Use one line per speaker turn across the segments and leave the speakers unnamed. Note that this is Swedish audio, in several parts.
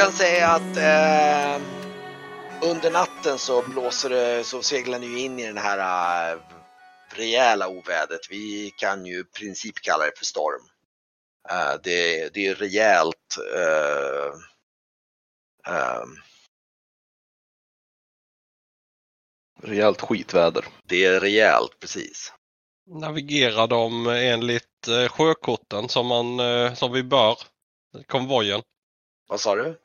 Kan säga att eh, under natten så blåser det, så seglar ni ju in i den här uh, rejäla ovädret. Vi kan ju i princip kalla det för storm. Uh, det, det är rejält uh,
Rejält skitväder.
Det är rejält, precis.
Navigerar de enligt eh, sjökorten som, man, eh, som vi bör? Konvojen.
Vad sa du?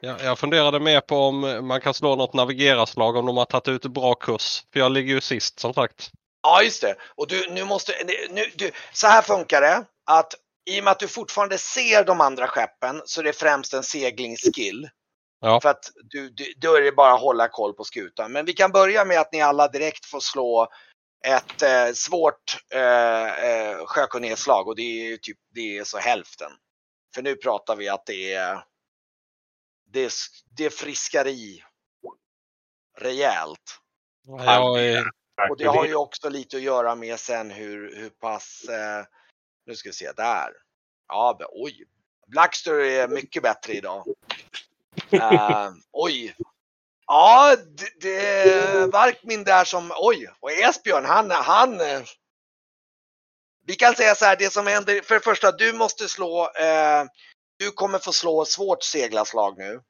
Ja, jag funderade mer på om man kan slå något navigerarslag om de har tagit ut bra kurs. För jag ligger ju sist som sagt.
Ja, just det. Och du, nu måste, nu, du, så här funkar det. Att i och med att du fortfarande ser de andra skeppen så är det främst en seglingsskill.
Ja.
För att du, du, då är det bara att hålla koll på skutan. Men vi kan börja med att ni alla direkt får slå ett eh, svårt eh, eh, sjökunnighetsslag och det är typ det är så hälften. För nu pratar vi att det är det, det friskar i rejält.
Jag är...
Och det har ju också lite att göra med sen hur, hur pass, eh, nu ska vi se där. Ja, oj. Blackster är mycket bättre idag. Uh, oj. Ja, det, det Varkmin där som, oj, och Esbjörn han, han vi kan säga så här, det som händer, för det första, du måste slå, eh, du kommer få slå svårt seglarslag nu.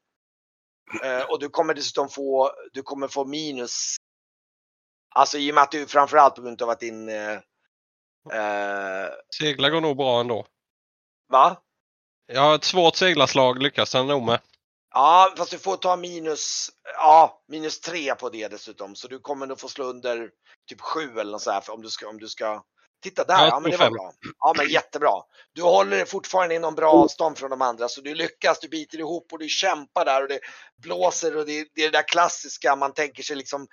Eh, och du kommer dessutom få, du kommer få minus. Alltså i och med att du framförallt på grund av att din... Eh,
Segla går nog bra ändå.
Va?
Ja, ett svårt seglarslag lyckas jag nog med.
Ja, fast du får ta minus, ja, minus tre på det dessutom. Så du kommer nog få slå under typ sju eller något så här om du ska, om du ska. Titta där, ja men det var bra. Ja men jättebra. Du håller dig fortfarande inom bra avstånd från de andra så du lyckas, du biter ihop och du kämpar där och det blåser och det, det är det där klassiska man tänker sig liksom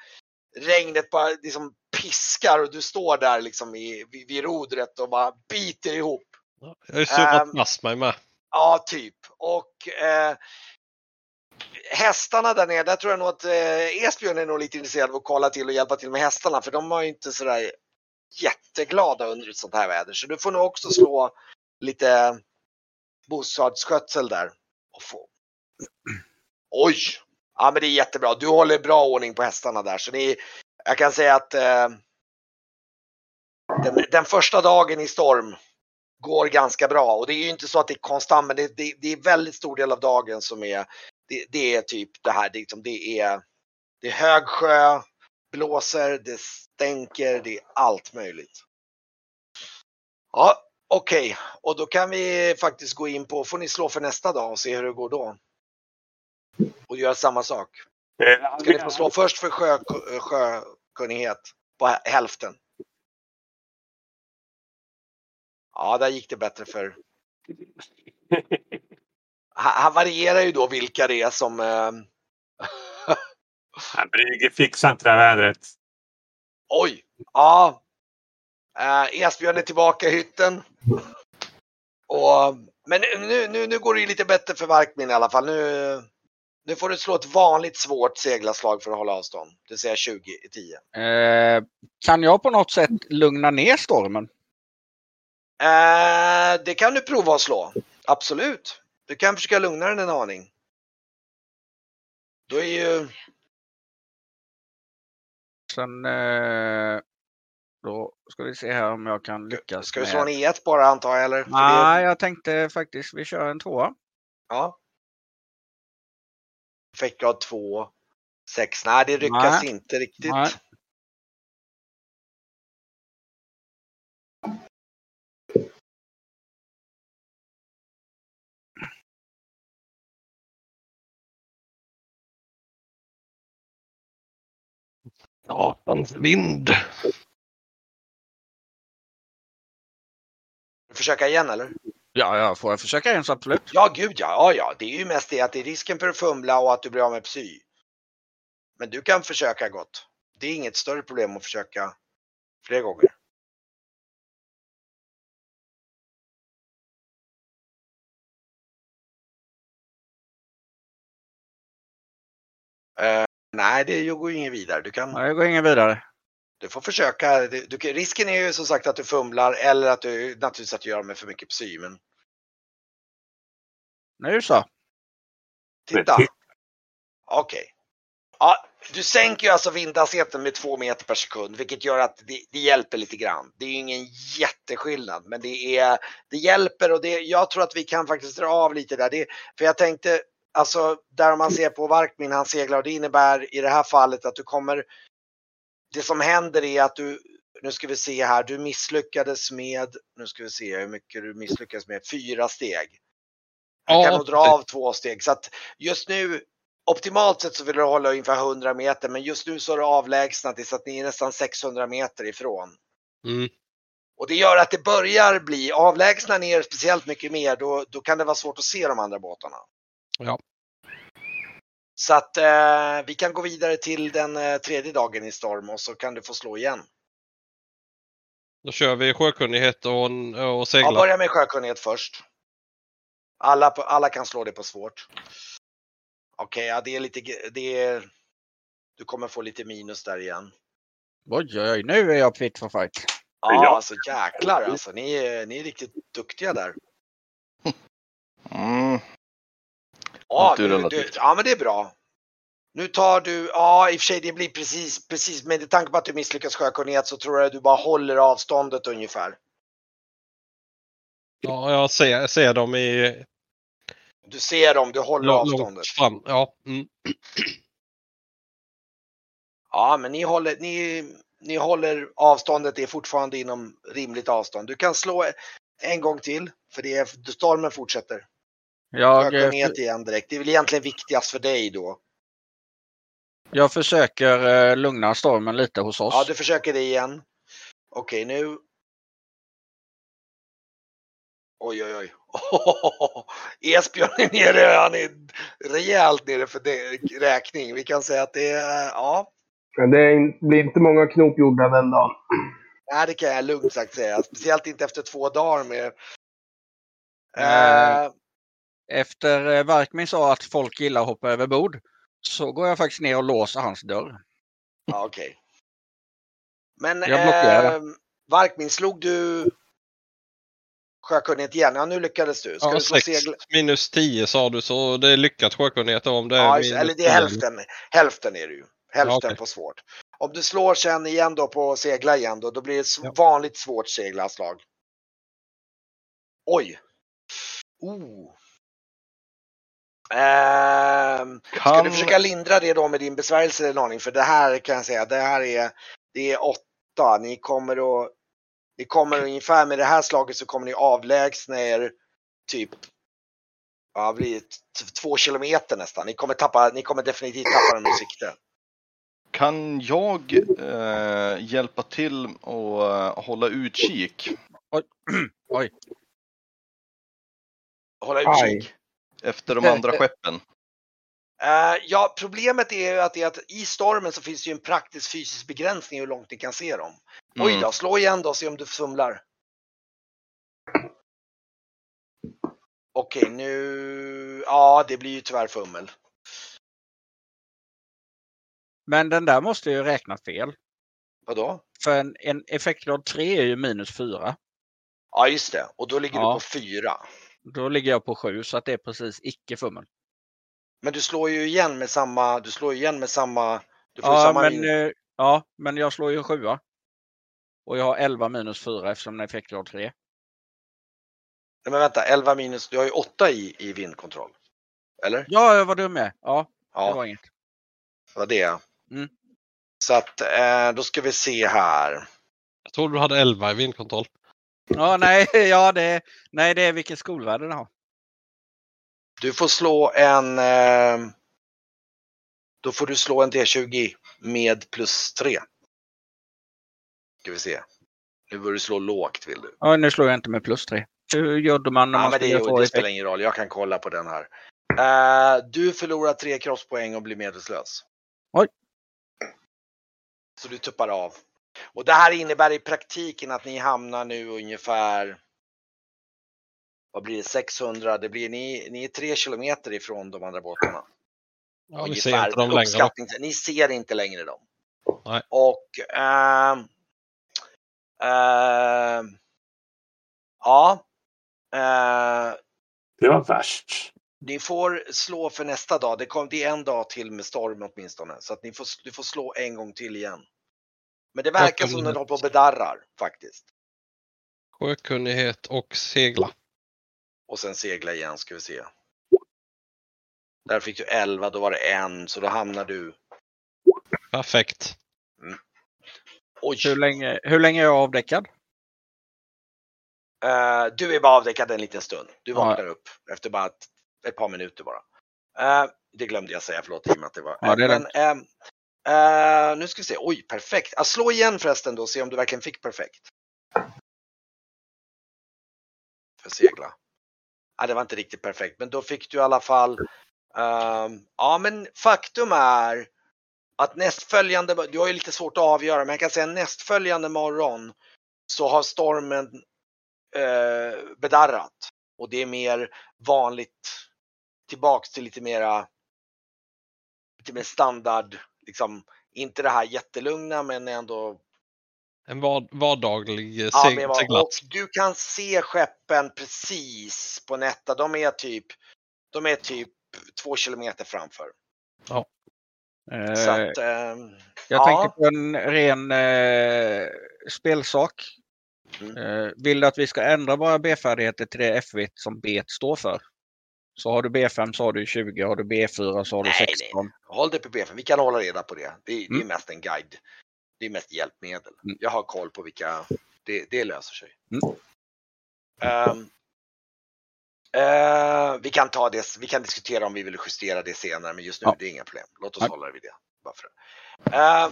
regnet bara liksom piskar och du står där liksom i, vid, vid rodret och bara biter ihop.
Jag har ju surrat um, fast mig med.
Ja, typ. Och eh, hästarna där nere, där tror jag nog att eh, Esbjörn är nog lite intresserad av att kolla till och hjälpa till med hästarna för de var ju inte sådär jätteglada under ett sånt här väder. Så du får nog också slå lite bostadsskötsel där. Och få. Oj! Ja men det är jättebra. Du håller bra ordning på hästarna där. Så ni, jag kan säga att eh, den, den, första dagen i storm går ganska bra. Och det är ju inte så att det är konstant men det, det, det är väldigt stor del av dagen som är det, det är typ det här, det, liksom- det är, det är hög sjö, blåser, det stänker, det är allt möjligt. Ja, okej, okay. och då kan vi faktiskt gå in på, får ni slå för nästa dag och se hur det går då. Och göra samma sak. Ska ni få slå först för sjö, sjökunnighet på hälften? Ja, där gick det bättre för han varierar ju då vilka det är som...
Brygge fixar inte det här vädret.
Oj! Ja. Eh, Esbjörn är tillbaka i hytten. Och, men nu, nu, nu går det ju lite bättre för Varkmin i alla fall. Nu, nu får du slå ett vanligt svårt seglarslag för att hålla avstånd. Det säga 20 i 10.
Eh, kan jag på något sätt lugna ner stormen?
Eh, det kan du prova att slå. Absolut. Du kan försöka lugna den en aning. Då är ju...
Sen... Eh, då ska vi se här om jag kan lyckas.
Ska vi slå en E1 bara antar jag eller?
Nej, jag tänkte faktiskt vi kör en tvåa.
Ja. Effektgrad 2. 6. Nej, det lyckas Nej. inte riktigt. Nej.
Satans vind.
Försöka igen eller?
Ja, ja, får jag försöka igen så absolut.
Ja, gud ja. ja, ja. Det är ju mest det att det är risken för att fumla och att du blir av med psy. Men du kan försöka gott. Det är inget större problem att försöka fler gånger. Nej, det går ju inget vidare. Du kan...
Nej, det går inget vidare.
Du får försöka. Du, risken är ju som sagt att du fumlar eller att du naturligtvis att du gör med för mycket psy. Men...
Nu så.
Titta. Okej. Ja, du sänker ju alltså vindhastigheten med två meter per sekund, vilket gör att det, det hjälper lite grann. Det är ju ingen jätteskillnad, men det, är, det hjälper och det, jag tror att vi kan faktiskt dra av lite där. Det, för jag tänkte, alltså där man ser på Varkmin, han seglar och det innebär i det här fallet att du kommer, det som händer är att du, nu ska vi se här, du misslyckades med, nu ska vi se hur mycket du misslyckades med, fyra steg. Jag kan nog dra av två steg. Så att just nu, optimalt sett så vill du hålla ungefär 100 meter, men just nu så är du avlägsnat dig så att ni är nästan 600 meter ifrån.
Mm.
Och det gör att det börjar bli, avlägsna ner speciellt mycket mer, då, då kan det vara svårt att se de andra båtarna.
Ja.
Så att eh, vi kan gå vidare till den eh, tredje dagen i storm och så kan du få slå igen.
Då kör vi sjökunnighet och, och
Ja,
segla.
börja med sjökunnighet först. Alla, på, alla kan slå det på svårt. Okej, ja det är lite, det är, du kommer få lite minus där igen.
Oj, oj, oj, nu är jag fit for fight.
Ja,
Ja.
alltså jäklar alltså. Ni, är- ni är riktigt duktiga där.
Mm.
Ja, du, du, ja men det är bra. Nu tar du, ja i och för sig det blir precis, precis med tanke på att du misslyckas sjökunnighet så tror jag att du bara håller avståndet ungefär.
Ja, jag ser, ser dem i
Du ser dem, du håller
långt
avståndet.
fram. Ja, mm.
Ja, men ni håller, ni, ni håller avståndet, det är fortfarande inom rimligt avstånd. Du kan slå en gång till, för det är, stormen fortsätter.
Jag, eh,
Sjökunnighet igen direkt. Det är väl egentligen viktigast för dig då.
jag försöker eh, lugna stormen lite hos oss.
Ja, du försöker det igen. Okej, nu. Oj, oj, oj. Esbjörn är nere, han är rejält nere för det, räkning. Vi kan säga att det är, ja,
Men det är in- blir inte många knop gjorda den dagen.
nej, det kan jag lugnt sagt säga. Speciellt inte efter två dagar med.
Eh.
Eh,
Efter eh, Varkmin sa att folk gillar att hoppa över bord så går jag faktiskt ner och låser hans dörr.
ja, okej. Men
Jag blockerar.
eh, Varkmin, slog du sjökunnighet igen? Ja, nu lyckades du. Ska
ja
du slå
sex
segl?
minus 10 sa du så det är lyckat sjökunnighet om det är
Ja,
minus
eller det är
10.
hälften. Hälften är det ju. Hälften
Ja, okej.
på svårt. Om du slår sen igen då på segla igen då, då blir det
Ja.
vanligt svårt seglarslag. Oj! Oh. Ehm, ska
Kan...
du försöka lindra det då med din besvärjelse en aning? För det här kan jag säga, det här är, det är åtta. Ni kommer att, ni kommer ungefär med det här slaget så kommer ni avlägsna er typ, ja, blir två kilometer nästan. Ni kommer tappa, ni kommer definitivt tappa dem ur sikte.
Kan jag eh, hjälpa till och eh, hålla utkik
Oj.
Hålla
Aj.
utkik.
Efter de andra skeppen?
Eh, ja, problemet är ju att, det är att i stormen så finns det ju en praktisk fysisk begränsning hur långt ni kan se dem. Oj
Mm.
då, slå igen då och se om du fumlar. Okej, nu... Ja, det blir ju tyvärr fummel.
Men den där måste ju räkna fel.
Vadå?
För en, en effektgrad 3 är ju minus 4.
Ja, just det. Och då ligger
Ja.
du på fyra.
Då ligger jag på 7 så att det är precis icke fummel.
Men du slår ju igen med samma... Du slår ju igen med samma... Du får
Ja
samma
men, eh, ja, men jag slår ju 7. Och jag har 11 minus 4 eftersom den är effektgrad 3.
Nej, men vänta, 11 minus... Du har ju 8 i, i vindkontroll. Eller?
Ja, jag var dum med. Ja, det
Ja,
var inget.
det var det.
Mm.
Så att eh, då ska vi se här.
Jag tror du hade 11 i vindkontroll.
Ja, nej, ja, det, nej, det är vilket skolvärde den har.
Du får slå en... Eh, då får du slå en D20 med plus 3. Ska vi se. Nu börjar du slå lågt vill du.
Ja, nu slår jag inte med plus 3. Hur gjorde man när
Ja,
man
men det,
få
det spelar ingen roll, jag kan kolla på den här. Eh, du förlorar tre kroppspoäng och blir medvetslös.
Oj.
Så du tuppar av. Och det här innebär i praktiken att ni hamnar nu ungefär vad blir det, 600, det blir ni, ni är tre kilometer ifrån de andra båtarna.
Ja, vi ser inte dem längre.
Ni ser inte längre dem.
Nej.
Och ehm, ehm, ja. eh,
Det var värst.
Ni får slå för nästa dag. Det, kom, det är en dag till med storm åtminstone. Så att ni får, du får slå en gång till igen. Men det verkar som den håller på och bedarrar faktiskt.
Sjökunnighet och segla.
Och sen segla igen ska vi se. Där fick du 11, då var det en, så då hamnar du...
Perfekt.
Oj!
Hur länge, hur länge är jag avdäckad?
Eh, du är bara avdäckad en liten stund. Du
Ja.
vaknar upp efter bara ett, ett par minuter bara. Eh, det glömde jag säga, förlåt i och med att det var...
Ja, det är
Men, ehm, Uh, nu ska vi se, oj perfekt. Uh, slå igen förresten då och se om du verkligen fick perfekt. För segla. Ja, det var inte riktigt perfekt, men då fick du i alla fall... Ehm, ja, men faktum är att nästföljande, du har ju lite svårt att avgöra, men jag kan säga nästföljande morgon så har stormen eh, bedarrat. Och det är mer vanligt tillbaks till lite mera lite mer standard, liksom inte det här jättelugna men ändå
En var, vardaglig eh,
Ja,
seglats.
du kan se skeppen precis på Netta. De är typ, de är typ två kilometer framför.
Eh,
Så att, ehm,
jag
ja.
tänkte på en ren eh, spelsak.
Mm.
Eh, vill du att vi ska ändra våra B-färdigheter till det F1 som B står för? Så har du B5 så har du 20, har du B4 så har du
Nej,
16.
håll dig på BF, vi kan hålla reda på det. Det, det är
Mm.
mest en guide. Det är mest hjälpmedel.
Mm.
Jag har koll på vilka, det, det löser sig.
Mm.
Ehm, eh, vi kan ta det, vi kan diskutera om vi vill justera det senare, men just nu
Ja.
det är inga problem. Låt oss
Nej.
hålla det vid det. Bara för det. Ehm,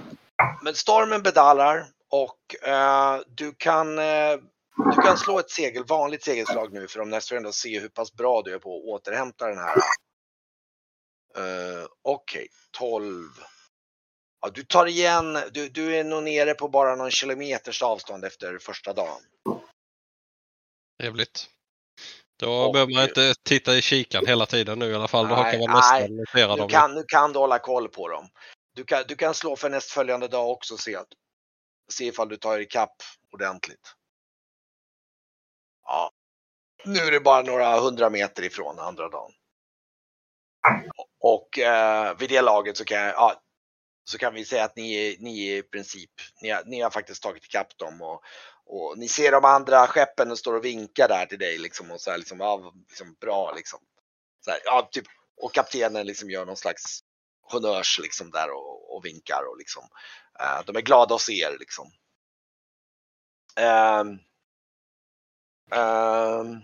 men stormen bedallar och eh, du kan eh, du kan slå ett segel, vanligt segelslag nu för de nästa ändå se hur pass bra du är på att återhämta den här. Uh, Okej, 12. Ja, du tar igen, du, du är nog nere på bara någon kilometers avstånd efter första dagen.
Trevligt. Då
Och-
behöver man inte titta i kikan hela tiden nu i alla fall. Då
Nej,
kan man
nej.
nästan notera dem.
kan, nu kan du hålla koll på dem. Du kan, du kan slå för nästföljande dag också och se, att, se ifall du tar ikapp ordentligt. Ja. Nu är det bara några hundra meter ifrån andra dagen. Och eh, vid det laget så kan, jag, ja, så kan vi säga att ni, är- ni i princip, ni har, ni har faktiskt tagit ikapp dem och, och ni ser de andra skeppen och står och vinkar där till dig liksom och så här liksom, ja, liksom bra liksom. Så här, ja, typ, och kaptenen liksom gör någon slags honnörs liksom där och, och vinkar och liksom. eh, de är glada att se er liksom. Eh, Um,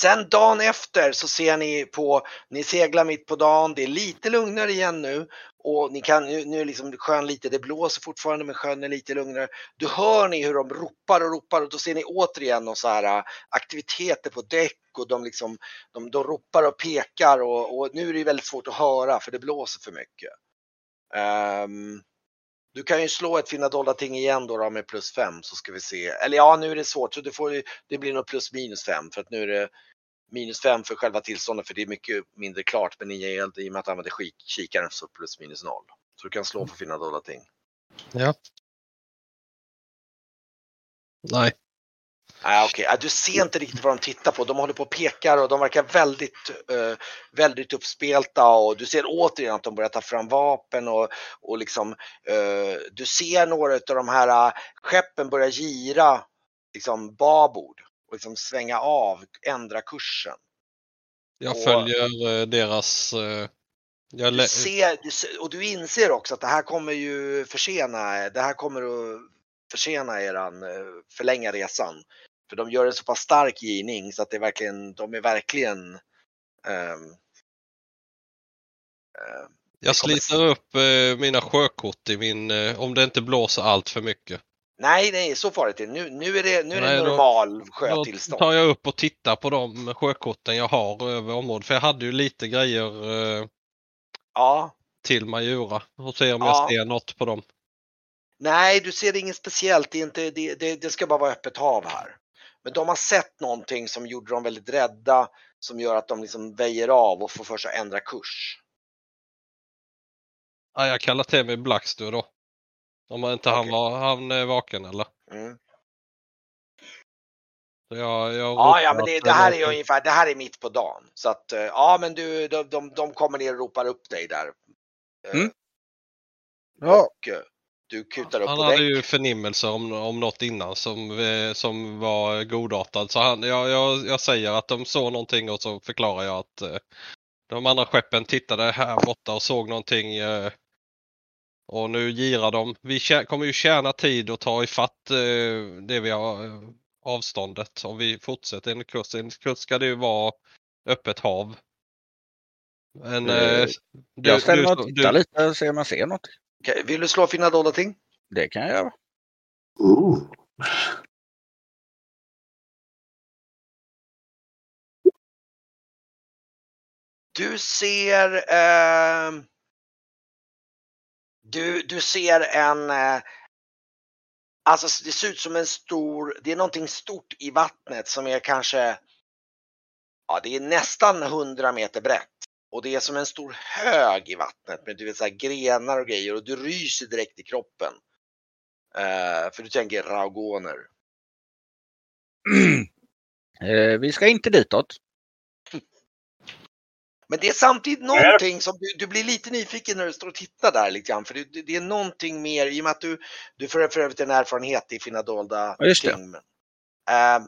Sen dagen efter så ser ni på, ni seglar mitt på dagen, det är lite lugnare igen nu och ni kan, nu, nu är liksom sjön lite, det blåser fortfarande men sjön är lite lugnare. Då hör ni hur de ropar och ropar och då ser ni återigen så här äh, aktiviteter på däck och de liksom, de, de ropar och pekar och, och nu är det väldigt svårt att höra för det blåser för mycket. Um, du kan ju slå ett finna dolda ting igen då, då med plus fem så ska vi se. Eller ja, nu är det svårt så du får, det blir nog plus minus fem för att nu är det minus fem för själva tillståndet för det är mycket mindre klart. Men i och med att du använder kikaren så plus minus noll. Så du kan slå för finna dolda ting.
Ja. Nej.
Nej, okej. Ja, Du ser inte riktigt vad de tittar på. De håller på och pekar och de verkar väldigt, eh, väldigt uppspelta och du ser återigen att de börjar ta fram vapen och, och liksom, eh, du ser några av de här eh, skeppen börja gira liksom babord och liksom svänga av, ändra kursen.
Jag
Och-
följer eh, deras... jag
Du ser, du ser, och du inser också att det här kommer ju försena, det här kommer att försena eran, förlänga resan. För de gör en så pass stark givning så att det är verkligen, de är verkligen ehm, eh,
jag sliter upp eh, mina sjökort i min... eh, om det inte blåser allt för mycket.
nej, nej, så farligt är det. Nu, nu är det, nu är
Nej,
det
då-
normal
Då
sjötillstånd.
tar jag upp och tittar på de sjökorten jag har över området. För jag hade ju lite grejer eh,
Ja,
till Majura. Och se om
Ja.
jag ser något på dem.
nej, du ser inget speciellt. Det, inte, det, det, det ska bara vara öppet hav här. Men de har sett någonting som gjorde dem väldigt rädda, som gör att de liksom väjer av och får för sig att ändra kurs.
Ja, jag kallar till mig Blackster då. Om inte han
Okej.
var han är vaken eller?
Mm.
Jag, jag
Ja, ja, men det, det här är ungefär, det här är mitt på dagen. Så att, eh, ja men du, de, de, de kommer ner och ropar upp dig där. Eh,
Mm. Ja,
Och eh, du kutar upp
Han
på
hade
däck.
ju förnimmelser om, om något innan som, eh, som var godartad. Så han, jag, jag, jag säger att de såg någonting och så förklarar jag att eh, de andra skeppen tittade här borta och såg någonting. Eh, och nu girar de. Vi kommer ju tjäna tid och ta ifatt eh, det vi har avståndet. Om vi fortsätter enligt kurs. Enligt kurs ska det ju vara öppet hav. Men,
eh,
du-
jag ställer mig och tittar
du-
lite och ser om jag ser något.
Okej, Vill du slå finna dolda ting?
Det kan jag göra.
Ooh.
Du ser ehm, du, du ser en eh, Alltså det ser ut som en stor, det är någonting stort i vattnet som är kanske Ja det är nästan 100 meter brett. Och det är som en stor hög i vattnet med du vet, så här, grenar och grejer och du ryser direkt i kroppen. Eh, för du tänker raugoner.
Eh, vi ska inte ditåt.
Men det är samtidigt någonting som du, du blir lite nyfiken när du står och tittar där lite grann. För det, det, är någonting mer i och med att du, du får för övrigt en erfarenhet i fina dolda
Ja, just
ting. Ehm,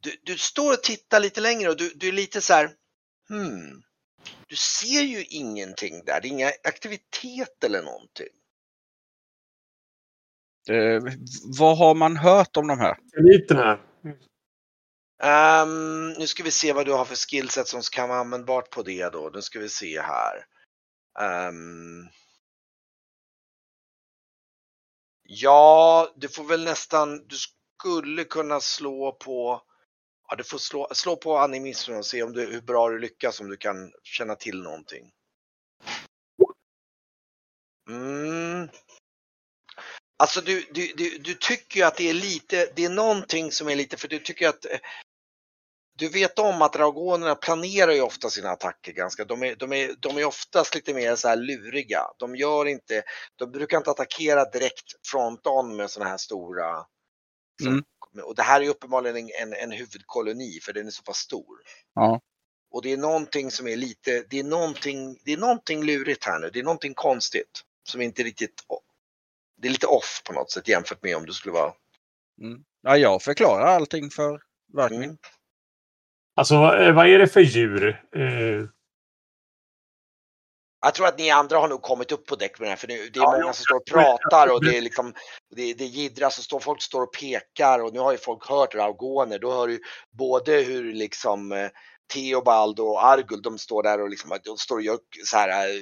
du, du står och tittar lite längre och du, du är lite så här, hmm, du ser ju ingenting där. Det är inga aktivitet eller någonting.
Eh, vad har man hört om de här?
Eliterna.
Ehm, nu ska vi se vad du har för skillset som kan vara användbart på det då. Nu ska vi se här. Ehm. ja, du får väl nästan, du skulle kunna slå på, ja du får slå, slå på animismen och se om du, hur bra du lyckas om du kan känna till någonting. Mm. Alltså du, du, du, du tycker ju att det är lite, det är någonting som är lite, för du tycker att eh, du vet om att dragonerna planerar ju ofta sina attacker ganska, de är, de är, de är oftast lite mer så här luriga. De gör inte, de brukar inte attackera direkt front on med sådana här stora.
Mm.
Och det här är uppenbarligen en, en, en huvudkoloni för den är så pass stor.
Ja.
Och det är någonting som är lite, det är någonting, det är någonting lurigt här nu. Det är någonting konstigt som inte riktigt, det är lite off på något sätt jämfört med om det skulle vara
Mm. Ja, jag förklarar allting för Varkmin.
Mm.
Alltså eh, vad är det för djur? Eh,
Jag tror att ni andra har nog kommit upp på däck med det här för nu, det är
Ja,
många som står och pratar och det är liksom det, det jiddras och står, folk står och pekar och nu har ju folk hört Raugoner. Då hör du både hur liksom eh, Theobald och Argul de står där och liksom, de står och gör så här, eh,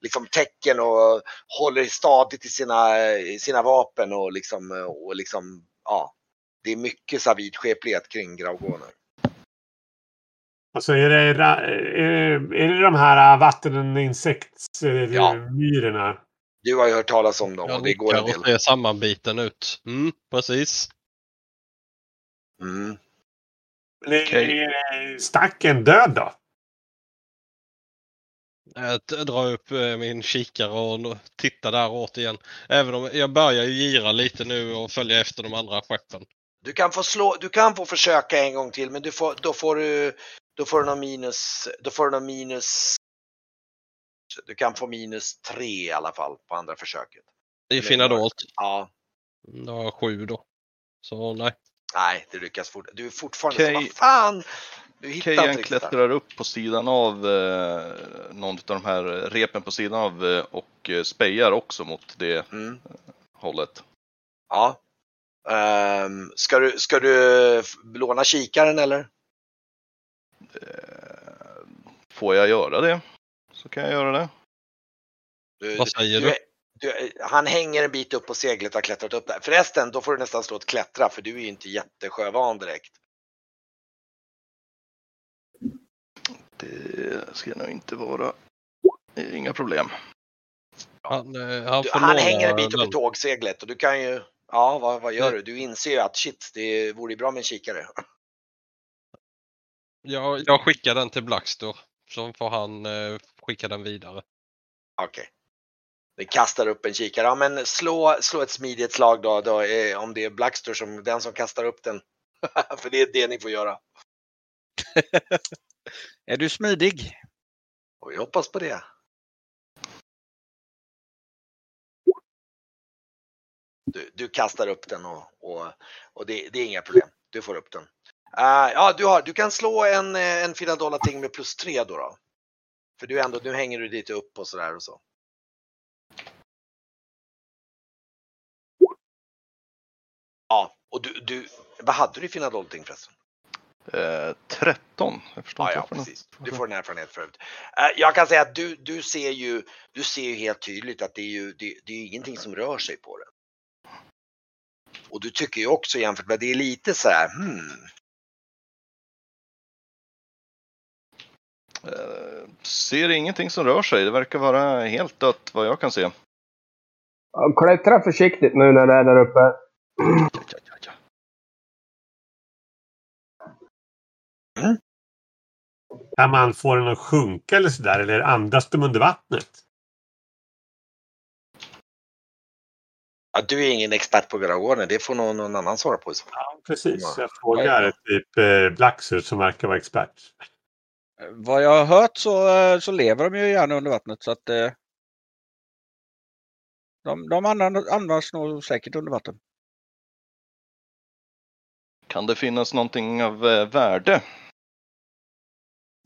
liksom tecken och håller stadigt i sina, i sina vapen och liksom, och liksom ja. Det är mycket så här vidskeplighet kring Graugoner.
Alltså är det, är, är det de här
Ja.
vatteninsektsmyrorna?
Du har ju hört talas om dem
Jag
och det går en del.
ser sammanbiten ut. Mm, precis.
Mm.
Okej.
Är stacken död då?
Jag drar upp min kikare och tittar där åt igen. Även om jag börjar ju gira lite nu och följa efter de andra skeppen.
Du kan få slå, du kan få försöka en gång till men du får, då får du, då får du någon minus, då får du någon minus, du kan få minus tre i alla fall på andra försöket.
Det är
Eller
fina
gör-
dolt.
Ja,
Då har jag sju då. Så nej.
nej det lyckas fort. Du är fortfarande,
Okej.
så, vad fan! Du hittar inte
Kejan
där.
klättrar upp på sidan av eh, någon av de här repen på sidan av eh, och eh, spejar också mot det
Mm,
hållet.
ja. Ehm, ska, du, ska du låna kikaren eller?
Eh, får jag göra det så kan jag göra det.
Du,
Vad säger
du,
du?
du, han hänger en bit upp på seglet och har klättrat upp där. Förresten, då får du nästan slå ett klättra för du är ju inte jättesjövan direkt.
Det ska nog inte vara inga problem.
Han, eh, han,
Du, han hänger en bit upp i tågseglet och du kan ju, ja vad, vad gör
Nej.
du? Du inser ju att shit, det vore ju bra med en kikare.
Jag, jag skickar den till Blackstore. Så får han eh, skicka den vidare.
Okej. Vi kastar upp en kikare. Ja men slå, slå ett smidigt slag då, då eh, om det är Blackstore som den som kastar upp den. För det är det ni får göra.
Är du smidig?
Och jag hoppas på det. Du, du kastar upp den och, och, och det, det är inga problem. Du får upp den. Eh, ja, du, har, du kan slå en, eh, en fina dollarting med plus tre då. då. För du ändå, nu hänger du lite upp och sådär och så. Ja, och du, du vad hade du i fina dollarting förresten?
Eh, 13. Jag förstår
Ja,
inte
ja, precis. Du får en erfarenhet förut. Eh, Jag kan säga att du, du ser ju, du ser ju helt tydligt att det är ju, det, det är ingenting som rör sig på den. Och du tycker ju också jämfört med, det är lite så här, hmm,
ser ingenting som rör sig. Det verkar vara helt dött vad jag kan se.
Ja, Klättra försiktigt nu när det är där uppe.
Ja, ja, ja, ja.
Kan man få den att sjunka eller sådär? Eller andas de under vattnet?
ja, du är ingen expert på Grauorne, det får någon, någon annan svara på.
Ja, precis.
Ja.
Jag frågar typ eh, Blacksur som verkar vara expert.
Vad jag har hört så, eh, så lever de ju gärna under vattnet så att eh, de, de andas, andas nog säkert under vatten.
Kan det finnas någonting av eh, värde?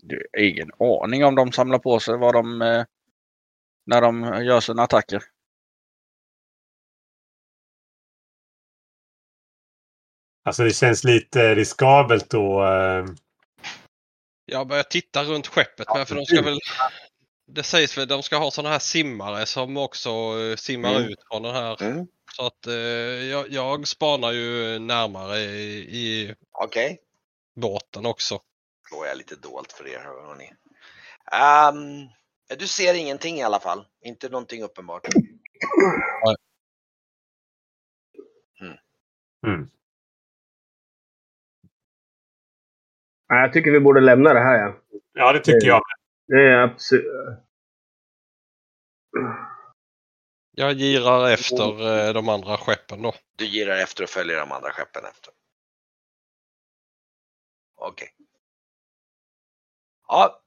Det är ingen aning om de samlar på sig vad de när de gör sina attacker.
Alltså det känns lite riskabelt då.
Jag börjar titta runt skeppet med för de ska väl det sägs väl de ska ha sådana här simmare som också eh, simmar
Mm.
ut från den här.
Mm.
Så att eh, jag, jag spanar ju närmare i, i
Okej,
båten också.
slår jag lite dolt för er hörni. Um, du ser ingenting i alla fall, inte någonting uppenbart.
mm.
Jag tycker vi borde lämna det här. Ja.
Ja, det tycker jag.
Det är absolut...
Jag girar efter eh, de andra skeppen då.
Du girar efter och följer de andra skeppen efter. Okej. Ja,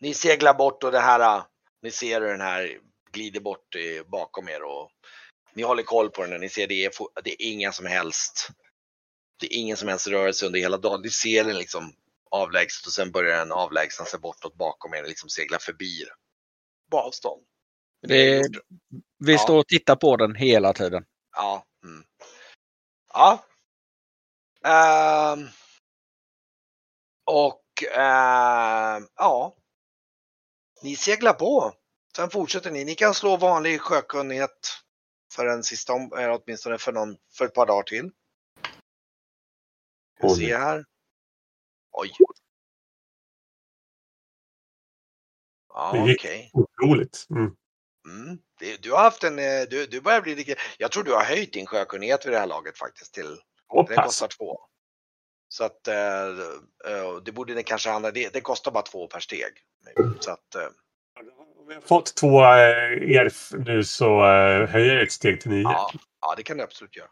ni seglar bort och det här, äh, ni ser hur den här glider bort eh, bakom er och ni håller koll på den. Ni ser det är, det är inga som helst, det är ingen som helst rörelse under hela dagen. Ni ser den liksom avlägset och sen börjar den avlägsna sig bortåt bakom er, liksom segla förbi. På avstånd.
Det, vi
Ja.
står och tittar på den hela tiden.
Ja. Mm. Ja. Ehm. och ehm, ja. Ni seglar på. Sen fortsätter ni. Ni kan slå vanlig sjökunnighet för en sista eh, åtminstone för, någon, för ett par dagar till. Jag ser här. Oj. Ja,
Det gick otroligt. Mm.
Mm. Du har haft en, eh, du, du börjar bli lite, jag tror du har höjt din sjökunnighet vid det här laget faktiskt till,
Och
den kostar två. Så att eh, det borde ni kanske handla, det, det kostar bara två per steg. Så att, eh,
Om har fått två ERF nu så eh, höjer jag ett steg till nio.
ja, ja, det kan du absolut göra.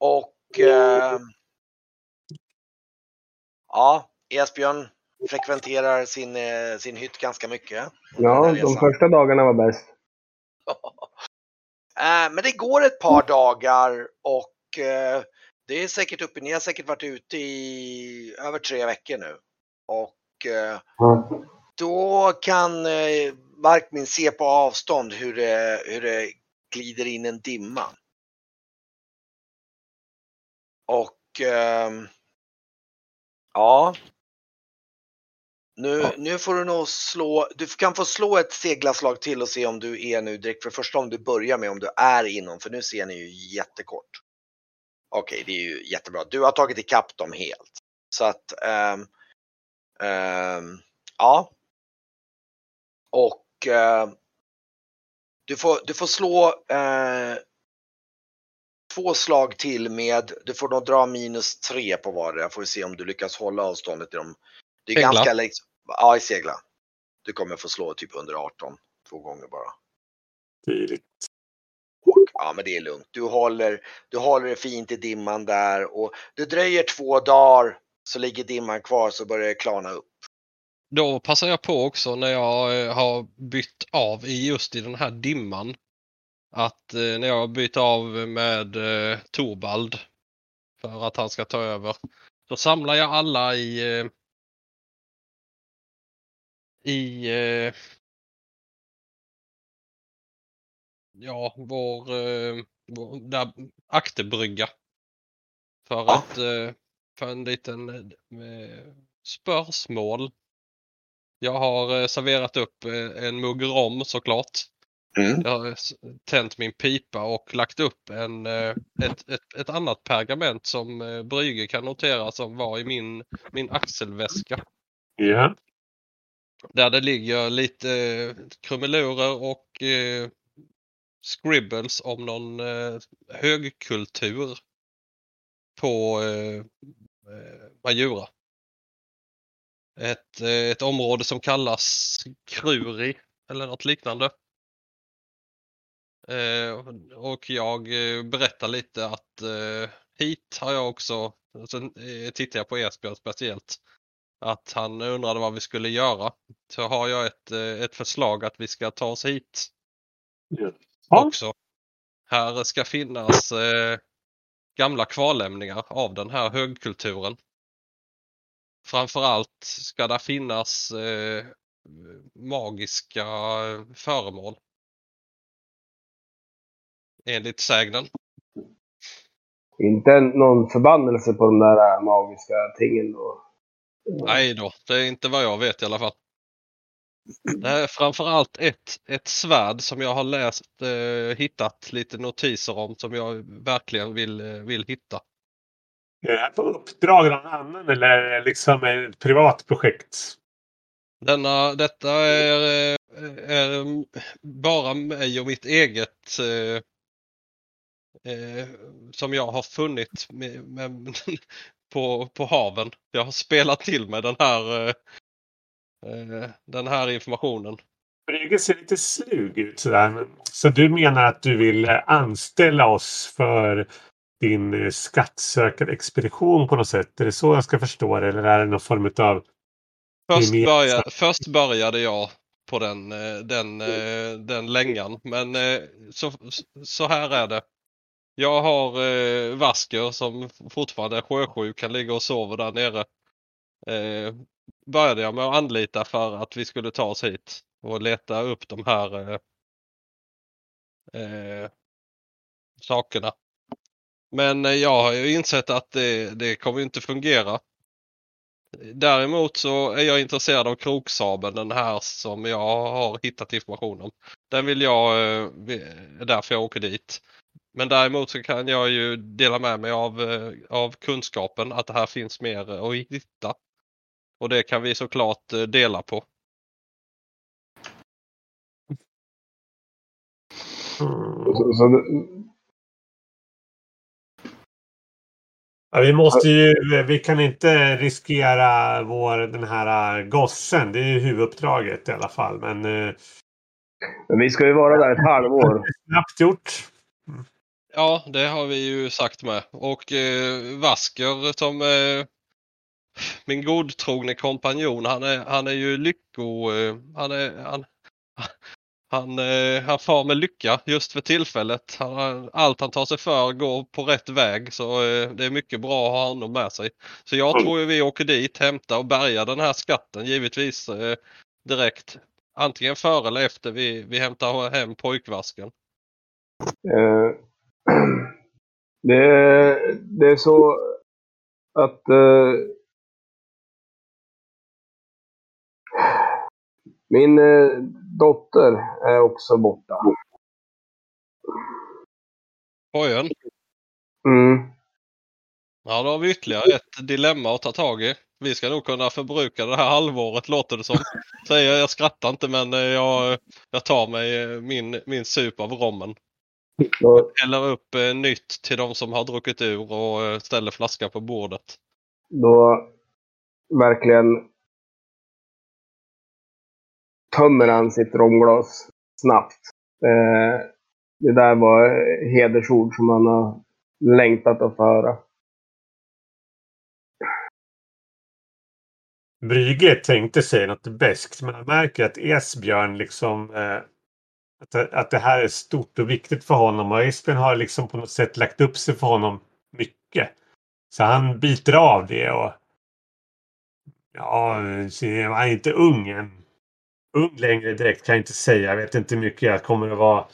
Och ja, Esbjörn frekventerar sin, eh, sin hytt ganska mycket.
Ja, de första dagarna var bäst.
Eh, Men det går ett par dagar och eh, det är säkert uppe, ni har säkert varit ute i över tre veckor nu. Och eh, då kan eh, Markmin se på avstånd hur det, hur det glider in en dimma. Och ehm, ja. Nu, nu får du nog slå, du kan få slå ett seglarslag till och se om du är nu direkt för första om du börjar med om du är inom, för nu ser ni ju jättekort. Okej, det är ju jättebra. Du har tagit ikapp dem helt. Så att, ehm, ehm, ja. Och eh, du, får, du får slå eh, två slag till med, du får nog dra minus tre på vardera. Får vi se om du lyckas hålla avståndet i dem. Det är
Segla.
ganska liksom, ja i segla. Du kommer få slå typ under 18 två gånger bara.
Tydligt.
Och, ja, men det är lugnt. Du håller, du håller det fint i dimman där och det dröjer två dagar så ligger dimman kvar så börjar det klarna upp.
Då passar jag på också när jag eh, har bytt av i just i den här dimman. Att eh, när jag byter av med eh, Torbald för att han ska ta över. Då samlar jag alla i eh, i eh, ja, vår, vår där, akterbrygga. För
Ja.
att för en liten spörsmål. Jag har serverat upp en mugg rom såklart.
Mm.
Jag har tänt min pipa och lagt upp en, eh, ett, ett, ett annat pergament som eh, Brygge kan notera som var i min, min axelväska.
Ja.
Där det ligger lite eh, krumelurer och eh, scribbles om någon eh, högkultur på eh, Majura. Ett, ett område som kallas Kruri eller något liknande. Eh, och jag eh, berättar lite att eh, hit har jag också, sen tittar jag på Esbjörn speciellt, att han undrade vad vi skulle göra. Så har jag ett, ett förslag att vi ska ta oss hit
Ja.
också. Här ska finnas eh, gamla kvarlämningar av den här högkulturen. Framförallt ska det finnas eh, magiska föremål. Enligt sägnen.
Inte någon förbannelse på de där äh, magiska tingen då.
Nej då, det är inte vad jag vet i alla fall. Det är framförallt ett, ett svärd som jag har läst, eh, hittat lite notiser om som jag verkligen vill, eh, vill hitta.
Är det här på uppdrag av någon annan eller är det liksom ett privat projekt?
Denna, detta är, eh, är bara mig och mitt eget eh, eh, som jag har funnit med, med, på, på haven. Jag har spelat till med den här, eh, eh, den här informationen.
Brygge ser lite slug ut sådär. Så du menar att du vill eh, anställa oss för din eh, skattsökarexpedition på något sätt? Är det så jag ska förstå det? Eller är det någon form av...
Först, började, först började jag på den, den, eh, den längan. Men så, så här är det. Jag har eh, Vasker som fortfarande är sjösjuk. Han ligger och sover där nere. Eh, började jag med att anlita för att vi skulle ta oss hit och leta upp de här eh, eh, sakerna. Men eh, jag har ju insett att det, det kommer inte fungera. Däremot så är jag intresserad av kroksabeln, den här som jag har hittat information om. Den vill jag, eh, är därför jag åker dit. Men däremot så kan jag ju dela med mig av, eh, av kunskapen att det här finns mer att hitta. Och det kan vi såklart eh, dela på.
Mm.
Så, så, det-
Ja, vi måste ju... Vi kan inte riskera vår, den här eh, gossen. Det är ju huvuduppdraget i alla fall. Men
men vi ska ju vara där ett halvår.
snabbt gjort.
Ja, det har vi ju sagt med. Och eh, Vasker som eh, min godtrogne kompanjon, han är, han är ju lycko... Eh, han, är, han, han, eh, han far med lycka just för tillfället. Han, allt han tar sig för går på rätt väg så eh, det är mycket bra att ha honom med sig. Så jag tror ju vi åker dit, hämtar och bärgar den här skatten givetvis eh, direkt. Antingen före eller efter vi, vi hämtar hem pojkvasken.
Det, det är så att eh, min eh, dotter är också borta.
Pojken?
Mm.
Ja, då har vi ytterligare ett dilemma att ta tag i. Vi ska nog kunna förbruka det här halvåret låter det som. Säger jag, jag skrattar inte men eh, jag, jag tar mig eh, min, min sup av rommen.
Då,
Häller upp eh, nytt till de som har druckit ur och eh, ställer flaskan på bordet.
då verkligen tömmer han sitt romglas snabbt. Eh, det där var hedersord som han har längtat att få höra.
Brygge tänkte sig något bäst men jag märker att Esbjörn liksom eh, att, det- att det här är stort och viktigt för honom och Espen har liksom på något sätt lagt upp sig för honom mycket. Så han biter av det och ja, han är inte ung än. Ung längre direkt kan jag inte säga. Jag vet inte hur mycket jag kommer att vara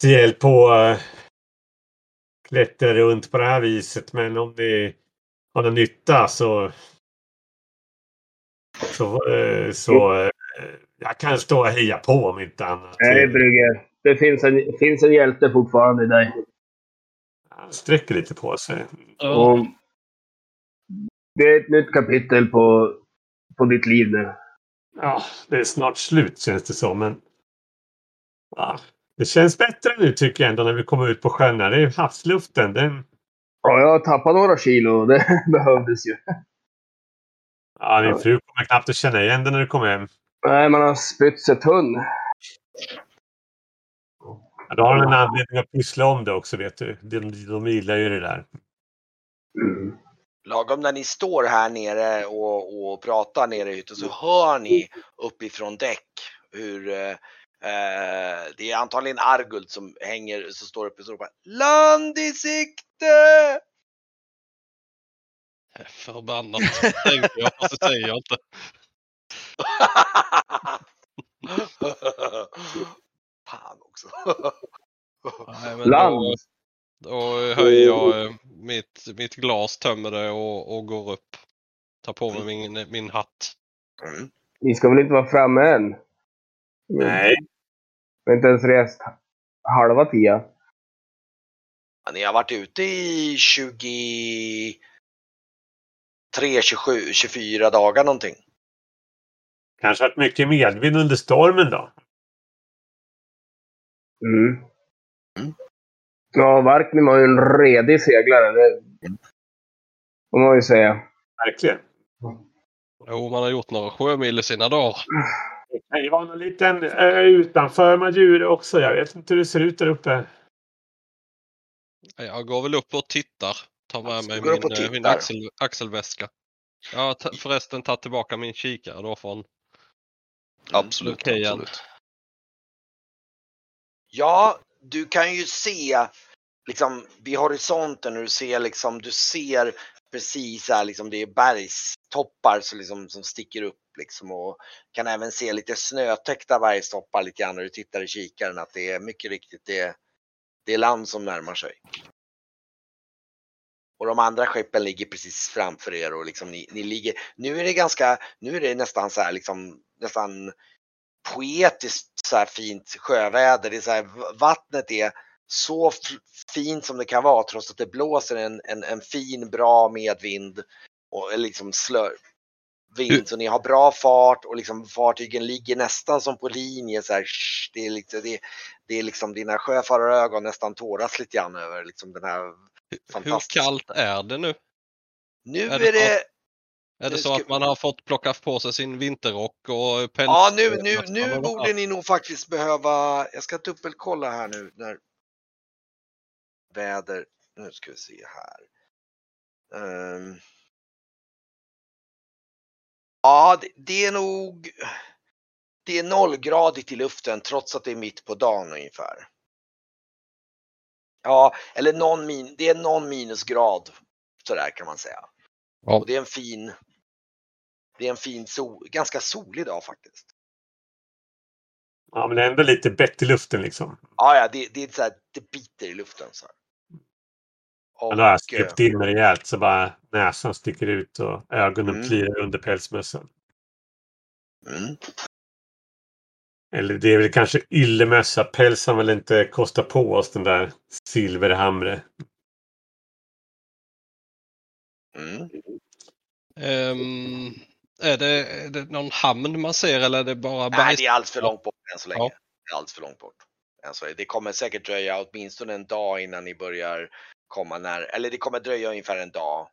till hjälp på äh, klättra runt på det här viset men om det har någon nytta så så, eh, så eh, jag kan stå och heja på om inte annat.
Nej, Brygge. Det finns en, finns en hjälte fortfarande i dig.
Han sträcker lite på sig.
Och det är ett nytt kapitel på, på ditt liv nu.
Ja, det är snart slut känns det som. Men ja, det känns bättre nu tycker jag ändå när vi kommer ut på sjön. här. Det är havsluften. Den,
Ja, jag har tappat några kilo. Det behövdes ju.
ja, din fru kommer knappt att känna igen dig när du kommer hem.
Nej, man har spytt sig tunn.
Ja, då har hon en anledning att pyssla om det också vet du. De, de gillar ju det där.
Mm.
Lagom när ni står här nere och, och pratar nere i hytten så hör ni uppifrån däck hur eh, eh, det är antagligen Arguld som hänger, som står uppe och ropar Land i sikte!
Förbannat, tänkte jag, fast det säger jag inte.
Fan också.
Nej, men
Land.
Då, då höjer jag eh, mitt, mitt glas, tömmer det och, och går upp. Tar på mig min, min hatt.
Mm.
Ni ska väl inte vara framme än?
Nej,
Vi har inte ens rest halva tio.
Ja, ni har varit ute i 23, 27, 24 dagar någonting.
Kanske varit mycket medvind under stormen då.
Mm.
Mm.
Ja, Varkmin var ju en redig seglare. Det får man ju säga.
Verkligen.
Jo, man har gjort några sjömil i sina dagar.
Det kan ju vara någon liten ö utanför Majure också. Jag vet inte hur det ser ut där uppe.
Jag går väl upp och tittar. Tar med mig min, eh, min axel, axelväska. Jag har förresten tagit tillbaka min kikare då från
Absolut,
Okej, igen.
absolut.
Ja, du kan ju se liksom vid horisonten och du ser liksom, du ser precis här liksom det är bergstoppar så liksom, som sticker upp liksom och kan även se lite snötäckta bergstoppar lite grann när du tittar i kikaren att det är mycket riktigt det, det är land som närmar sig. Och de andra skeppen ligger precis framför er och liksom ni, ni ligger, nu är det ganska, nu är det nästan så här liksom nästan poetiskt så här fint sjöväder. Det är så här, vattnet är så fint som det kan vara trots att det blåser en, en, en fin bra medvind och liksom slör vind. Så ni har bra fart och liksom fartygen ligger nästan som på linje. Så här, det, är liksom, det, det är liksom dina sjöfararögon nästan tåras lite grann över liksom den här
Hur kallt är det nu?
Nu
är
är
det Är det så
ska-
att man har fått plocka på sig sin vinterrock och päls?
ja nu, nu, nu borde ni nog faktiskt behöva, jag ska dubbelkolla här nu när väder, nu ska vi se här. Ehm. ja, det, det är nog, det är nollgradigt i luften trots att det är mitt på dagen ungefär. Ja, eller någon min, det är någon minusgrad sådär kan man säga.
Ja.
Och det är en fin, det är en fin sol, ganska solig dag faktiskt.
Ja, men det är ändå lite bett i luften liksom.
Ja, ja, det, det är så här, det biter i luften så här. Och,
Men då har jag
eh,
svept in mig rejält så bara näsan sticker ut och ögonen
Mm.
plirar under pälsmössan.
mm.
Eller det är väl kanske yllemössa. Pälsen vill inte kosta på oss den där silverhamre.
Mm.
Ehm, är, det, är det någon hamn man ser eller är det bara
Nej,
bergs...
det är alldeles för långt bort än så länge.
Ja.
Det är alldeles för långt bort. Än så länge. Det kommer säkert dröja åtminstone en dag innan ni börjar komma när, eller det kommer dröja ungefär en dag.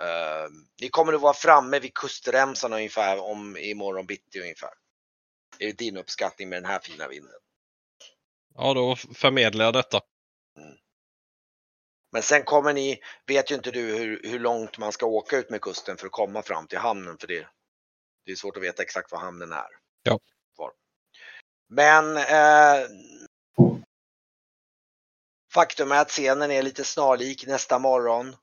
Ehm, ni kommer att vara framme vid kustremsan ungefär om imorgon bitti ungefär. Är det din uppskattning med den här fina vinden?
Ja, då förmedlar jag detta.
Men sen kommer ni, vet ju inte du hur, hur långt man ska åka ut med kusten för att komma fram till hamnen för det, det är svårt att veta exakt var hamnen är.
Ja.
Var. Men eh, faktum är att scenen är lite snarlik nästa morgon.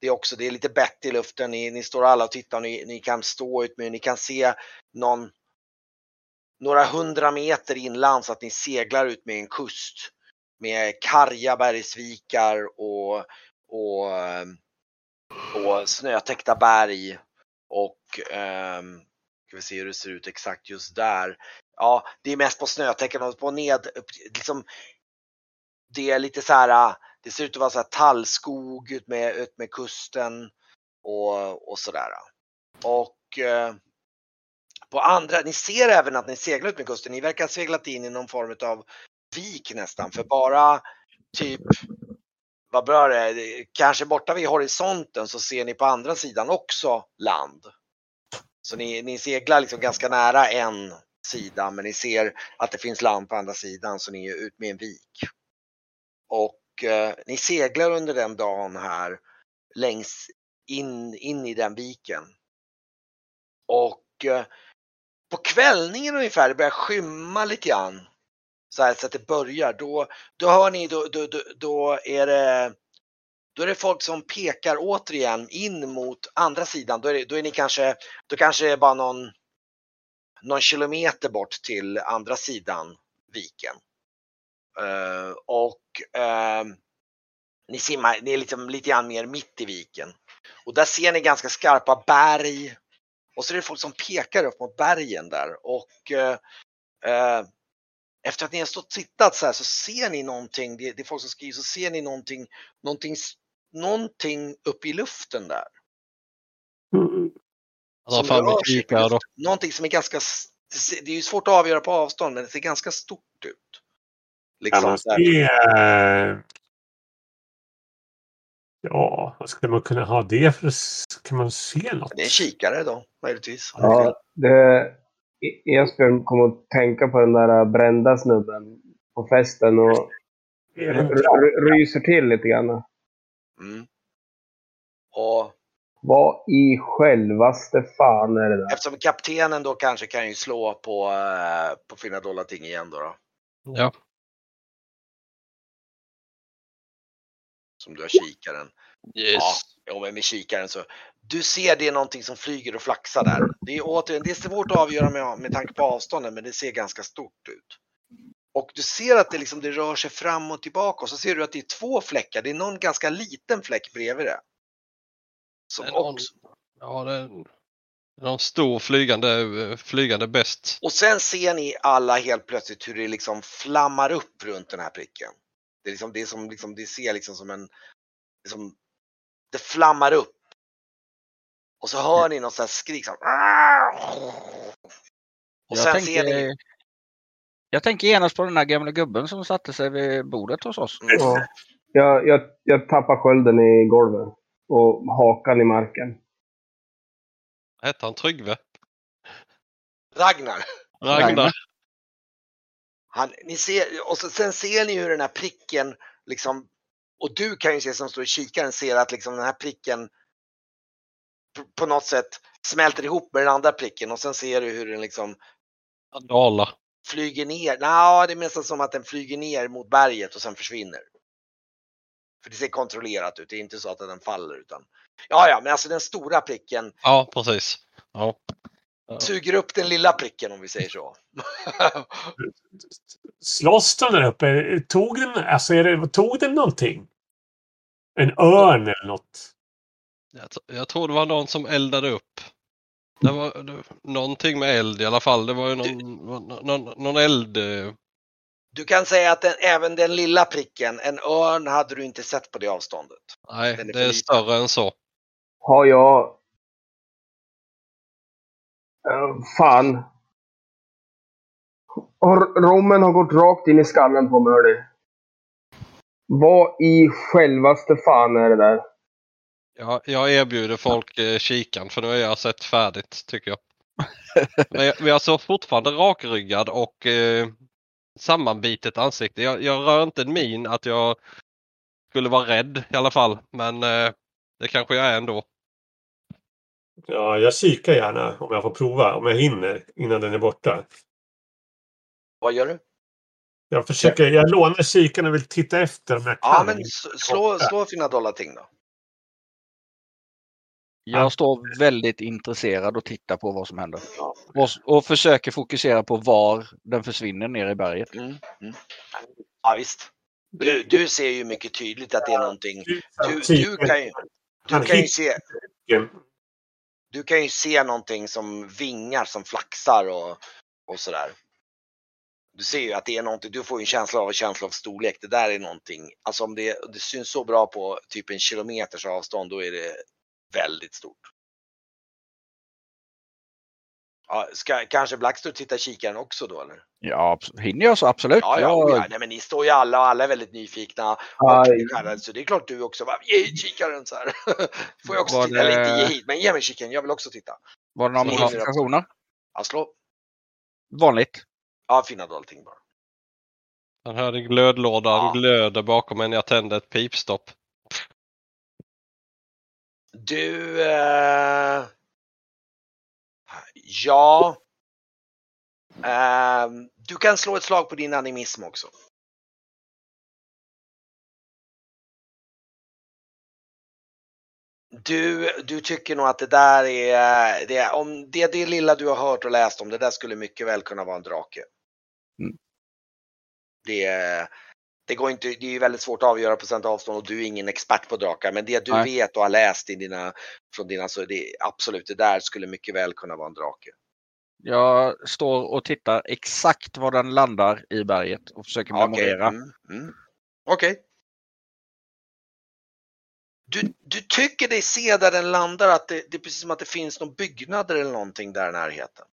Det är också, det är lite bett i luften. Ni, ni står alla och tittar, ni, ni kan stå ut med, ni kan se någon några hundra meter inland så att ni seglar ut med en kust med karga bergsvikar och, och, ehm, och snötäckta berg. Och um, ska vi se hur det ser ut exakt just där. Ja, det är mest på snötäcken och på ned, liksom, det är lite så här, det ser ut att vara så här tallskog ut med, ut med kusten och, och sådär. Och ehm, på andra, ni ser även att ni seglar ut med kusten. Ni verkar ha seglat in i någon form av vik nästan för bara typ vad bra det är, kanske borta vid horisonten så ser ni på andra sidan också land. Så ni, ni seglar liksom ganska nära en sida men ni ser att det finns land på andra sidan så ni är ut med en vik. Och eh, ni seglar under den dagen här längs in, in i den viken. Och Eh, på kvällningen ungefär, det börjar skymma lite grann. Så här så att det börjar, då, då hör ni, då, då, då, då är det då är det folk som pekar återigen in mot andra sidan. Då är, det, då är ni kanske, då kanske det är bara någon, någon kilometer bort till andra sidan viken. Uh, och uh, ni simmar, ni är liksom lite grann mer mitt i viken. Och där ser ni ganska skarpa berg och så är det folk som pekar upp mot bergen där och eh, eh, efter att ni har stått och tittat så här så ser ni någonting, det, det är folk som skriver, så ser ni någonting, någonting, någonting uppe i luften där.
Mm.
Som
rör sig. Någonting som är ganska, det är ju svårt att avgöra på avstånd men det ser ganska stort ut. Liksom,
eh, Ja, vad skulle man kunna ha det för? Kan man se något?
Det är en kikare då, möjligtvis.
Ja, det, E- Esbjörn kom att tänka på den där brända snubben på festen och ryser till lite grann.
Mm. Och
Vad i självaste fan är det där?
eftersom kaptenen då kanske kan ju slå på, eh, på fina dollarting igen då, då.
Ja.
Som du har kikaren.
Yes.
Ja, men med kikaren så. Du ser det är någonting som flyger och flaxar där. Det är återigen, det är svårt att avgöra med, med tanke på avstånden, men det ser ganska stort ut. Och du ser att det, liksom, det rör sig fram och tillbaka och så ser du att det är två fläckar. Det är någon ganska liten fläck bredvid det. Som
någon-
också.
Ja, det är någon stor flygande, flygande bäst.
Och sen ser ni alla helt plötsligt hur det liksom flammar upp runt den här pricken. Det är liksom det är som liksom, det ser liksom som en, liksom, det flammar upp. Och så hör ni något sånt skrik som Och
Jag
sen
tänker,
ser ni,
jag tänker genast på den där gamla gubben som satte sig vid bordet hos oss.
Mm.
Ja. Jag, jag, jag tappar skölden i golvet och hakan i marken.
Hette han Tryggve?
Ragnar.
Ragnar?
Han, ni ser, och så, sen ser ni hur den här pricken liksom, och du kan ju se som står i kikaren, ser att liksom den här pricken på, något sätt smälter ihop med den andra pricken och sen ser du hur den liksom
Dala.
flyger ner. Nej, det är nästan som att den flyger ner mot berget och sen försvinner. För det ser kontrollerat ut, det är inte så att den faller utan. Ja, ja, men alltså den stora pricken
Ja, precis. Ja.
Suger upp den lilla pricken om vi säger så.
Slåss de där uppe? Tog den, alltså är det, tog den någonting? En örn eller något?
Jag, jag tror det var någon som eldade upp. Det var det, någonting med eld i alla fall. Det var ju någon, någon, någon eld. eh,
Du kan säga att den, även den lilla pricken, en örn hade du inte sett på det avståndet.
Nej,
Den är
det är
liten.
större än så.
Har jag... Uh, fan. Rommen har gått rakt in i skallen på mig, hörni. Vad i självaste fan är det där?
Jag, jag erbjuder folk eh, kikan för nu har jag sett färdigt tycker jag. Men jag, men jag såg fortfarande rakryggad och eh, sammanbitet ansikte. Jag, jag rör inte en min att jag skulle vara rädd i alla fall. Men eh, det kanske jag är ändå.
Ja, jag kikar gärna om jag får prova. Om jag hinner innan den är borta.
Vad gör du?
Jag försöker. Jag lånar kikaren och vill titta efter om jag kan.
Ja, men slå, slå fina dollarting då.
Jag står väldigt intresserad och tittar på vad som händer. Och, och försöker fokusera på var den försvinner ner i berget.
Mm. Mm. Ja, visst. Du, du ser ju mycket tydligt att det är någonting. Du, du kan ju, du kan ju se du kan ju se någonting som vingar som flaxar och, och sådär. Du ser ju att det är någonting, du får ju en känsla av, en känsla av storlek. Det där är någonting, alltså om det, det syns så bra på typ en kilometers avstånd, då är det väldigt stort. Ja, ska kanske Blackstone titta i kikaren också då eller?
Ja, hinner jag så absolut.
Ja, ja,
Jag-
ja. Nej, men ni står ju alla och alla är väldigt nyfikna. Och
Aj.
så det är klart du också bara, ge hit kikaren så här. Får jag också
Var
titta,
det-
ge hit, men ge mig kikaren, jag vill också titta.
Var det några modifikationer?
Ja, slå.
Vanligt.
Ja, fina då allting bara.
Han hörde glödlådan
Ja.
glöder bakom en jag tände ett pipstopp.
Du... Eh, ja. Eh, du kan slå ett slag på din animism också. Du, du tycker nog att det där är, det, om det, det lilla du har hört och läst om, det där skulle mycket väl kunna vara en drake.
Mm.
Det, det går inte, det är ju väldigt svårt att avgöra på sånt avstånd och du är ingen expert på drakar. Men det du
Nej.
vet och har läst i dina, från dina, så det absolut, det där skulle mycket väl kunna vara en drake.
Jag står och tittar exakt var den landar i berget och försöker
Okej.
memorera.
Mm, mm. Okej. Du, du tycker dig se där den landar att det, det är precis som att det finns någon byggnader eller någonting där i närheten.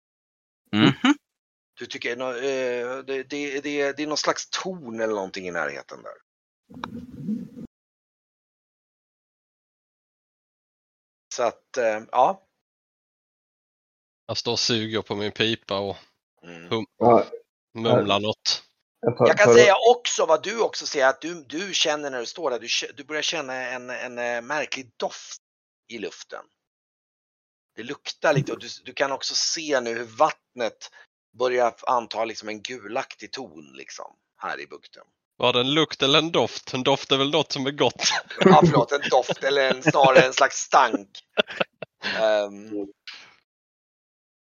Mhm.
Du tycker eh, det, det, det, det är någon slags torn eller någonting i närheten där. Så att, eh, ja.
Jag står och suger på min pipa och
Mm.
Ja,
mumlar något.
jag,
kan säga också vad du också ser att du, du känner när du står där, du, du börjar känna en, en eh, märklig doft i luften. Det luktar lite och du, du kan också se nu hur vattnet börjar anta liksom en gulaktig ton liksom här i bukten.
Var det en lukt eller en doft? En doft är väl något som är gott?
Ja, förlåt, en doft eller en, snarare en slags stank. Ehm,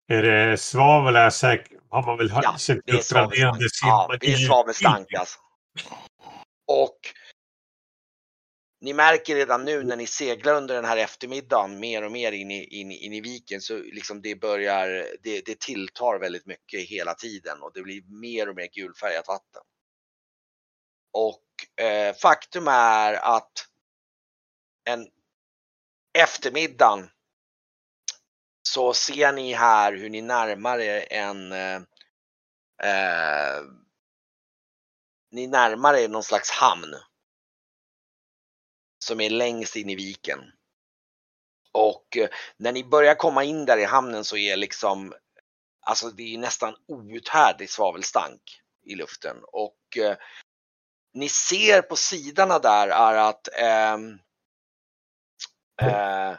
Är det svavel är säkert, har man väl
Ja,
känt
det är
uppgraderande
svavelstank. Ja, det är svavelstank alltså. Och ni märker redan nu när ni seglar under den här eftermiddagen mer och mer in i, in, in i viken så liksom det börjar, det, det tilltar väldigt mycket hela tiden och det blir mer och mer gulfärgat vatten. Och eh, faktum är att en eftermiddag så ser ni här hur ni närmar er en eh, eh, ni närmar er någon slags hamn. Som är längst in i viken. Och eh, när ni börjar komma in där i hamnen så är liksom, alltså det är nästan outhärdlig svavelstank i luften. Och eh, ni ser på sidorna där är att ehm, eh,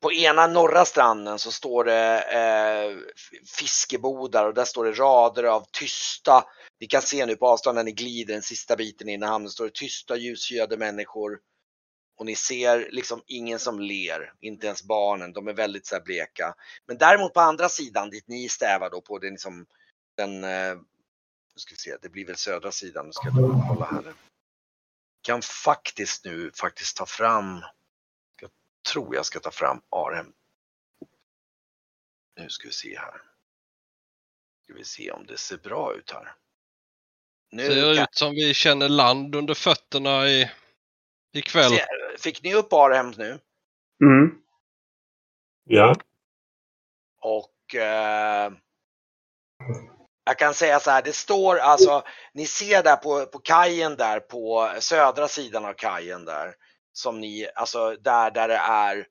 på ena norra stranden så står det eh, fiskebodar och där står det rader av tysta, ni kan se nu på avstånd när ni glider den sista biten in i hamnen, står det tysta ljushyade människor. Och ni ser liksom ingen som ler, inte ens barnen, de är väldigt så här bleka. Men däremot på andra sidan dit ni stävar då på den, liksom, den eh, nu ska vi se, det blir väl södra sidan, nu ska jag kolla här. Kan faktiskt nu faktiskt ta fram tror jag ska ta fram Arhem. Nu ska vi se här. Ska vi se om det ser bra ut här. Nu
Ser
kan,
ut som vi känner land under fötterna i, ikväll.
se, fick ni upp Arhem nu?
Mm.
Ja.
Och eh, jag kan säga så här, det står alltså, ni ser där på, på kajen där på södra sidan av kajen där. Som ni, alltså där, där det är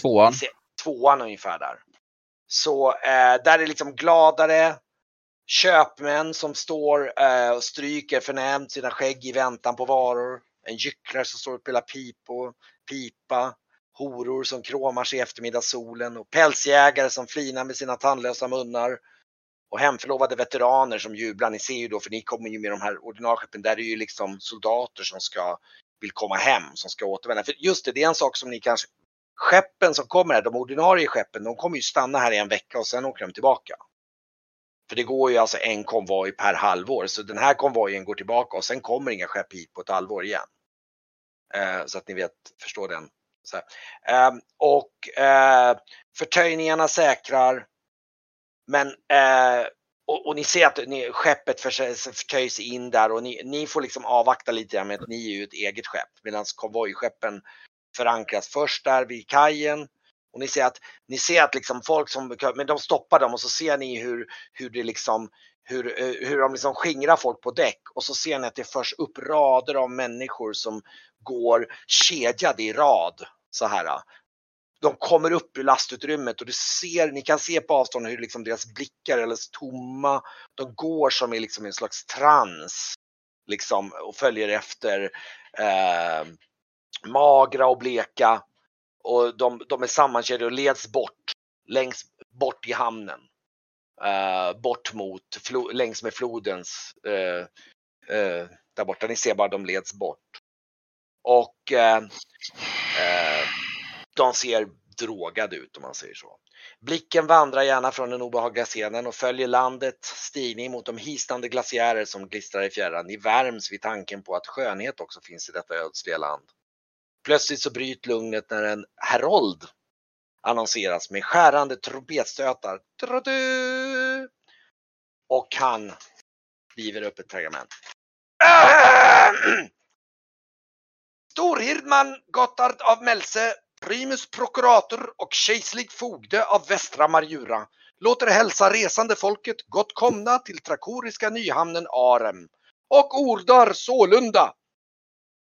Tvåan.
Ni ser tvåan ungefär där. Så eh, där är liksom gladare köpmän som står eh, och stryker förnämt sina skägg i väntan på varor. En gycklare som står och spelar pipo, pipa. Horor som kråmar sig i eftermiddagssolen och pälsjägare som flinar med sina tandlösa munnar. Och hemförlovade veteraner som jublar. Ni ser ju då, för ni kommer ju med de här ordinarskeppen, där är ju liksom soldater som ska vill komma hem, som ska återvända. För just det, det är en sak som ni kanske Skeppen som kommer här, de ordinarie skeppen, de kommer ju stanna här i en vecka och sen åker de tillbaka. För det går ju alltså en konvoj per halvår, så den här konvojen går tillbaka och sen kommer inga skepp hit på ett halvår igen. Eh, så att ni vet, förstår den. Eh, och eh, förtöjningarna säkrar. Men eh, och, och, ni ser att ni, skeppet förtöjs in där och ni, ni får liksom avvakta lite grann med att ni är ju ett eget skepp medan konvojskeppen förankras först där vid kajen. Och ni ser att, ni ser att liksom folk som, men de stoppar dem och så ser ni hur, hur det liksom hur, hur de liksom skingrar folk på däck och så ser ni att det förs upp rader av människor som går kedjade i rad så här. De kommer upp ur lastutrymmet och du ser, ni kan se på avstånd hur liksom deras blickar är alldeles tomma. De går som i liksom en slags trans liksom och följer efter eh, magra och bleka och de, de är sammankedjade och leds bort längs bort i hamnen. Eh, bort mot, flo, längs med flodens, eh, eh där borta. Ni ser bara de leds bort. Och eh, eh, de ser drogade ut om man säger så. Blicken vandrar gärna från den obehagliga scenen och följer landets stigning mot de hisnande glaciärer som glistrar i fjärran. Ni värms vid tanken på att skönhet också finns i detta ödsliga land. Plötsligt så bryter lugnet när en herold annonseras med skärande trumpetstötar. Och han river upp ett pergament. Storhirdman Gotthard av Melse, primus prokurator och kejserlig fogde av Västra Marjura låter hälsa resande folket gott komna till trakoriska nyhamnen Arem och ordar sålunda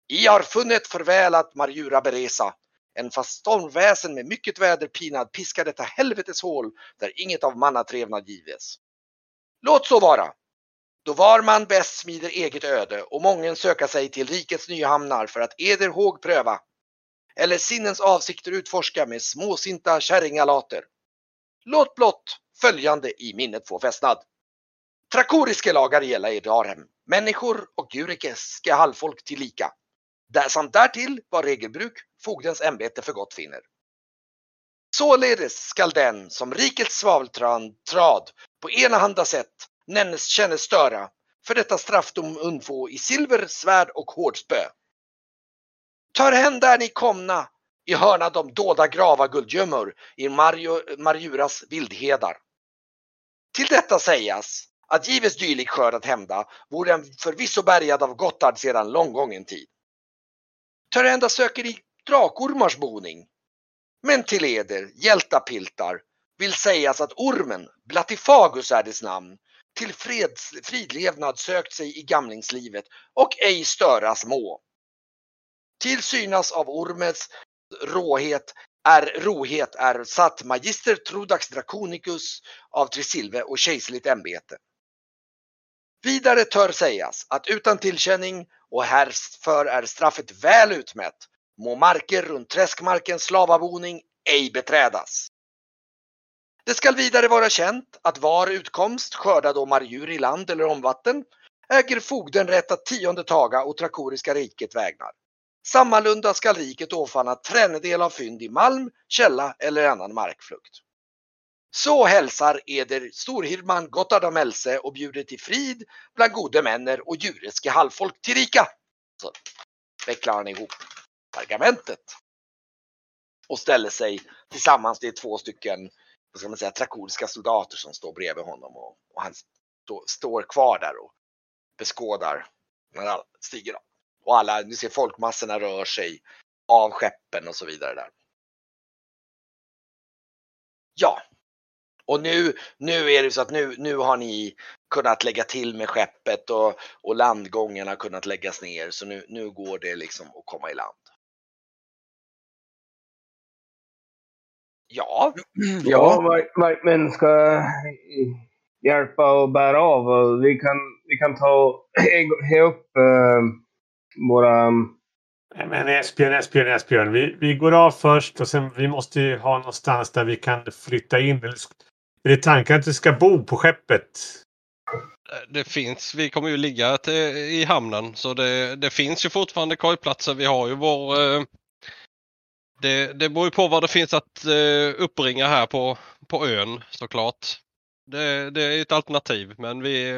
i har funnit för väl att Marjura beresa. En fast stormväsen med mycket väderpinad piskar detta helvetes hål där inget av mannatrevnad gives. Låt så vara. Då var man bäst smider eget öde och mången söka sig till rikets nyhamnar för att eder håg pröva. Eller sinnens avsikter utforska med småsinta kärringalater. Låt blott följande i minnet få fästnad. Trakoriske lagar gälla i Darem, människor och djurekeske halvfolk tillika. Där, samt därtill var regelbruk fogdens ämbete för gott finner. Således skall den som rikets svaveltrad på enahanda sätt nämnes kännes störa för detta straffdom undfå i silver, svärd och hårdspö. Tar hän där ni komna i hörna de dåda grava guldgömmor i Marjuras vildhedar. Till detta sägas att gives dylik skörd att hämda vore den förvisso bärgad av Gotthard sedan lång gången tid. Törhända söker i drakormars boning. Men till eder, hjältapiltar, vill sägas att ormen, Blatifagus är dess namn, till freds, fridlevnad sökt sig i gamlingslivet och ej störas må. Till synas av ormens råhet är rohet är satt magister Trodax Draconicus av Trisilve och kejserligt ämbete. Vidare tör sägas att utan tillkänning och härför är straffet väl utmätt, må marker runt träskmarkens slavaboning ej beträdas. Det skall vidare vara känt att var utkomst skördad å marjur i land eller omvatten äger fogden rätt att tionde taga och trakoriska riket vägnar. Sammalunda skall riket åfanna trännedel av fynd i malm, källa eller annan markflukt. Så hälsar eder storhirdman Gotthard av Melse och bjuder till frid bland gode männer och djureske halvfolk till rika. Så vecklar han ihop pergamentet och ställer sig tillsammans. Det är två stycken vad ska man säga, trakoriska soldater som står bredvid honom och, och han stå, står kvar där och beskådar när alla stiger av. Och alla, ni ser folkmassorna rör sig av skeppen och så vidare där. Ja, och nu, nu är det så att nu, nu har ni kunnat lägga till med skeppet och, och landgången har kunnat läggas ner. Så nu, nu går det liksom att komma i land. Ja.
Ja, men ska... hjälpa och bära av. Vi, kan, vi kan ta upp eh, våra...
Nej, Men Esbjörn, Esbjörn, Esbjörn. Vi, vi går av först och sen vi måste ju ha någonstans där vi kan flytta in. Är det tanken att vi ska bo på skeppet?
Det finns, vi kommer ju ligga till, i hamnen så det, det finns ju fortfarande kojplatser. Vi har ju vår... Eh, det, det beror ju på vad det finns att eh, uppringa här på, på ön såklart. Det, det är ett alternativ men vi,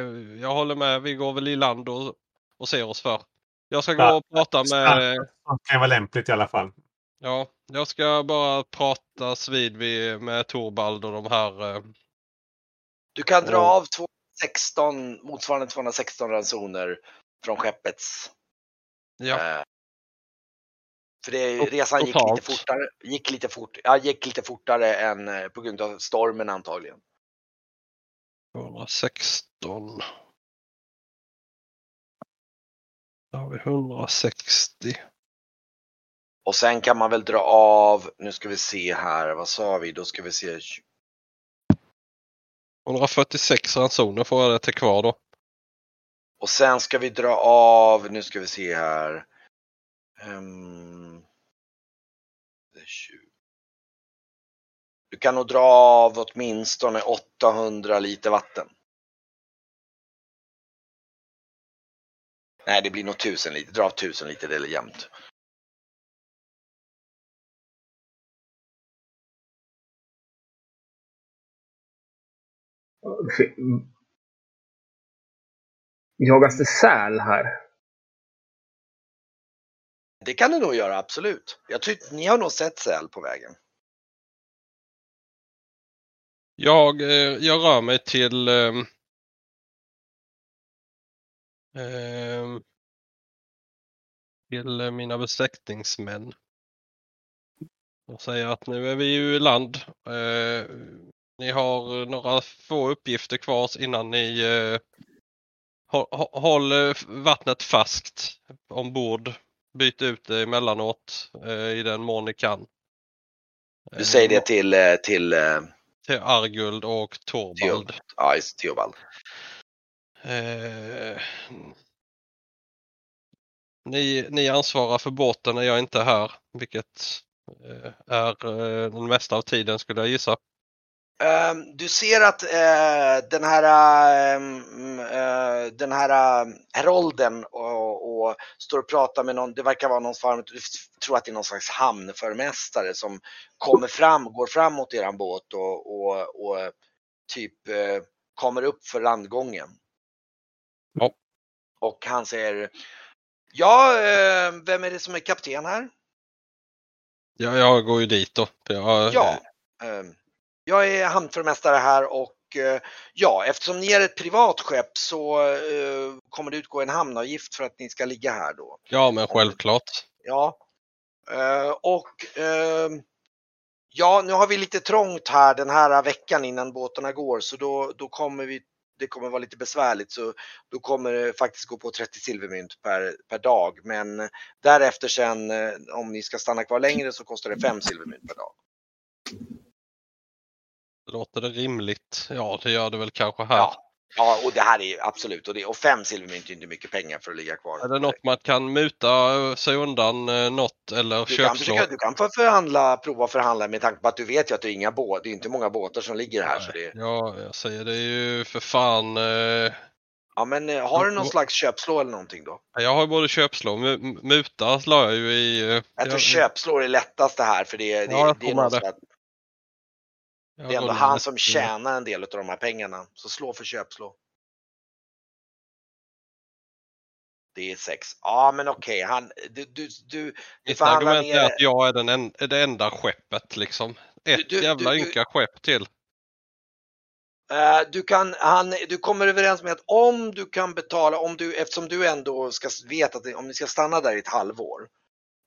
jag håller med, vi går väl i land och, och ser oss för. Jag ska gå och prata med...
Det kan vara lämpligt i alla fall.
Ja, jag ska bara pratas vid vid- med Torbald och de här. eh,
Du kan dra av 216, motsvarande 216 ransoner från skeppets.
Ja,
Eh, för det,
Och
resan gick
totalt?
lite fortare, gick lite, fort, ja, gick lite fortare än eh, på grund av stormen antagligen.
216. Då har vi 160.
Och sen kan man väl dra av, nu ska vi se här, vad sa vi? Då ska vi se.
146 ransoner får jag det till kvar då.
Och sen ska vi dra av, nu ska vi se här. 20. Du kan nog dra av åtminstone 800 liter vatten. Nej, det blir nog 1000 liter. Dra av 1000 liter, det är jämnt.
Jagas det säl här?
Det kan du nog göra, absolut. Jag tycker ni har nog sett säl på vägen.
Jag, eh, jag rör mig till ehm, ehm, till mina besättningsmän. Och säger att nu är vi ju i land. Eh, ni har några få uppgifter kvar innan ni eh, hå- hå- håll eh, vattnet fast ombord. Byt ut det emellanåt eh, i den mån ni kan.
Du säger det till, eh, till
Till Arguld och Torvald.
ja, just Theobald.
Eh, ni, ni ansvarar för båten när jag inte är här, vilket eh, är eh, den mesta av tiden skulle jag gissa.
Um, Du ser att uh, den här, um, uh, den här uh, herolden och, och står och pratar med någon, det verkar vara någon form, du tror att det är någon slags hamnförmästare som kommer fram, går fram mot eran båt och, och, och typ kommer upp för landgången.
Ja.
Och han säger, ja, eh, vem är det som är kapten här?
Jag, jag går ju dit då. Jag,
Ja, ehm, jag är hamnförmästare här och eh, ja, eftersom ni är ett privat skepp så eh, kommer det utgå en hamnavgift för att ni ska ligga här då.
ja, men självklart.
Ja, eh, och ehm, ja, nu har vi lite trångt här den här veckan innan båtarna går så då, då kommer vi det kommer vara lite besvärligt så då kommer det faktiskt gå på 30 silvermynt per, per dag. Men därefter sen eh, om ni ska stanna kvar längre så kostar det 5 silvermynt per dag.
Låter det rimligt? Ja, det gör det väl kanske här.
Ja. Ja, och det här är absolut, och, det, och fem silvermynt är inte mycket pengar för att ligga kvar.
Är det något man kan muta sig undan eh, något eller
du kan, försöka, du kan förhandla, prova förhandla med tanke på att du vet ju att det är inga båt, det är inte många båtar som ligger här. Så det,
Ja, jag säger det är ju för fan. Eh,
ja, men eh, har du någon slags köpslå eller någonting då?
jag har både köpslå och muta la jag ju i. eh,
Jag tror
jag-
köpslå är det lättaste här för det, det,
Ja,
det, är, någon
det.
är ändå han
med-
som tjänar en del av de här pengarna. Så slå för köpslå. Det är sex. Ja men okej, han, du, du, du, du
argument
ner-
är att jag är den en, är det enda skeppet liksom. Ett
Du- du-
jävla
du-
ynka skepp till.
Eh, Du, kan, han, du kommer överens med att om du kan betala, om du, eftersom du ändå ska veta att om ni ska stanna där i ett halvår.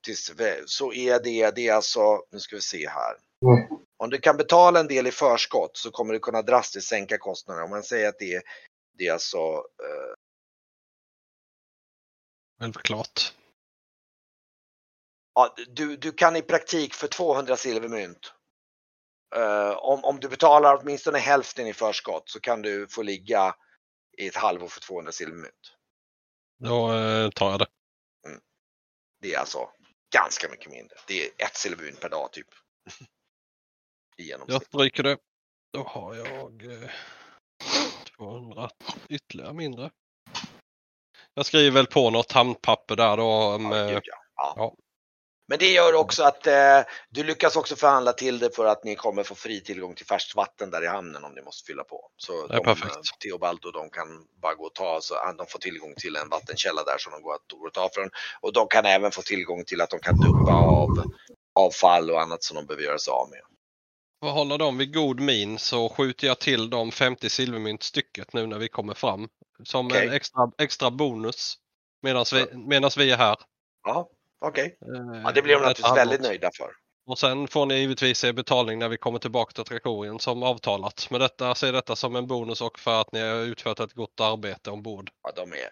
Tills, så är det, det är alltså, nu ska vi se här.
Mm.
Om du kan betala en del i förskott så kommer du kunna drastiskt sänka kostnaderna. Om man säger att det är, det är alltså, eh,
Självklart.
ja, du, du kan i praktik för 200 silvermynt eh, om, om du betalar åtminstone hälften i förskott så kan du få ligga i ett halvår för 200 silvermynt.
Då eh, tar jag det.
Det är alltså ganska mycket mindre. Det är ett silvermynt per dag typ. I
Jag
genomsnitt.
stryker det. Då har jag eh, 200 ytterligare mindre. Jag skriver väl på något handpapper där då. Om,
Ja,
eh,
gud, ja. Ja.
ja.
Men det gör också att eh, du lyckas också förhandla till det för att ni kommer få fri tillgång till färskt vatten där i hamnen om ni måste fylla på. Så
Ja,
de,
perfekt.
eh, Theobaldo de kan bara gå och ta, så att de får tillgång till en vattenkälla där som de går att, går att ta från. Och de kan även få tillgång till att de kan dumpa av avfall och annat som de behöver göra sig av med.
Att hålla dem vid god min så skjuter jag till de 50 silvermynt stycket nu när vi kommer fram. Som
Okej.
en extra, extra bonus medan vi, medans vi är här.
Ja, okej.
Eh,
Ja, det blir de naturligtvis väldigt nöjda för.
Och sen får ni givetvis er betalning när vi kommer tillbaka till Trakorien som avtalat. Men detta ser detta som en bonus och för att ni har utfört ett gott arbete ombord.
Ja, de är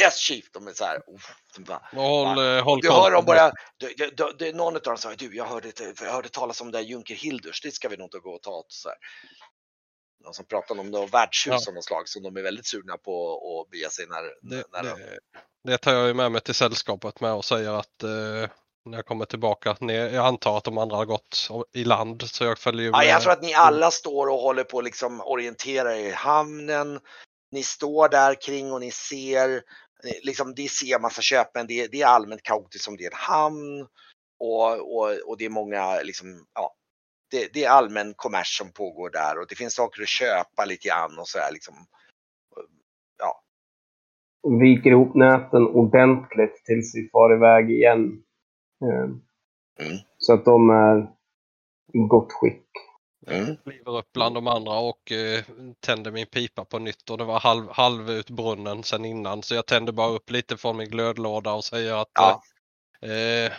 Yes chief, de är så här. Oh, de bara,
håll, eh, håll
Du hör dem bara, det, det, det, det, någon av dem sa du jag hörde, jag hörde talas om det där Junker Hilders, det ska vi nog inte gå och ta. Så här. Någon som pratade om något värdshus
Ja.
av något slag som de är väldigt sugna på att bege sig när,
Det,
när
det, det tar jag ju med mig till sällskapet med och säger att eh, när jag kommer tillbaka, jag antar att de andra har gått i land så jag följer ju
Ja, jag tror att ni alla står och håller på att liksom orientera er i hamnen. Ni står där kring och ni ser, liksom det ser massa köpen, det, är- det är allmänt kaotiskt som det är en hamn. Och, och, och det är många, liksom, ja, det, det är allmän kommers som pågår där och det finns saker att köpa lite grann och så här liksom. Ja,
Viker ihop näten ordentligt tills vi far iväg igen. Eh,
Mm.
Så att de är i gott skick.
Mm.
kliver upp bland de andra och eh, tänder min pipa på nytt och det var halv, halv ut brunnen sen innan så jag tände bara upp lite från min glödlåda och säger att
ja.
eh, eh,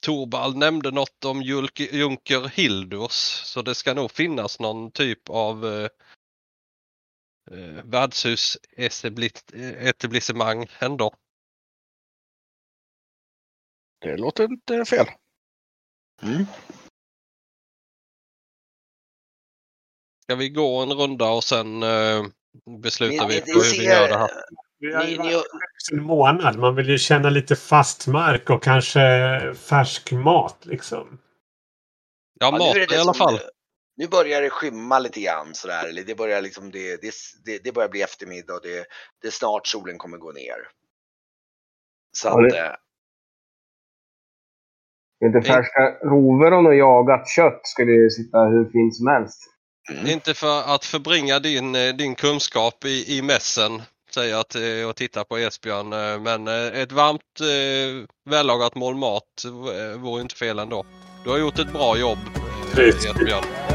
Torvald nämnde något om Julk, Junker Hildurs så det ska nog finnas någon typ av eh, eh, värdshus-etablissemang ändå.
Det låter inte fel.
Mm.
Ska vi gå en runda och sen eh, beslutar vi
ni,
på hur vi gör det här?
Vi har ju varit
ni,
en månad. Man vill ju känna lite fast mark och kanske färsk mat liksom.
Ja,
Ja, nu
mat
det
i alla fall.
Nu börjar det skymma lite grann sådär. Eller det börjar liksom, det, det, det, börjar bli eftermiddag och det, det är snart solen kommer gå ner. Så
Ja,
att,
det-
eh,
Lite färska rover och jagat kött skulle ju sitta hur fint som helst.
Mm.
Inte för att förbringa din, eh, din kunskap i, i mässen, säger att eh, och titta på Esbjörn, eh, men eh, ett varmt vällagat mål mat vore inte fel ändå. Du har gjort ett bra jobb. Esbjörn.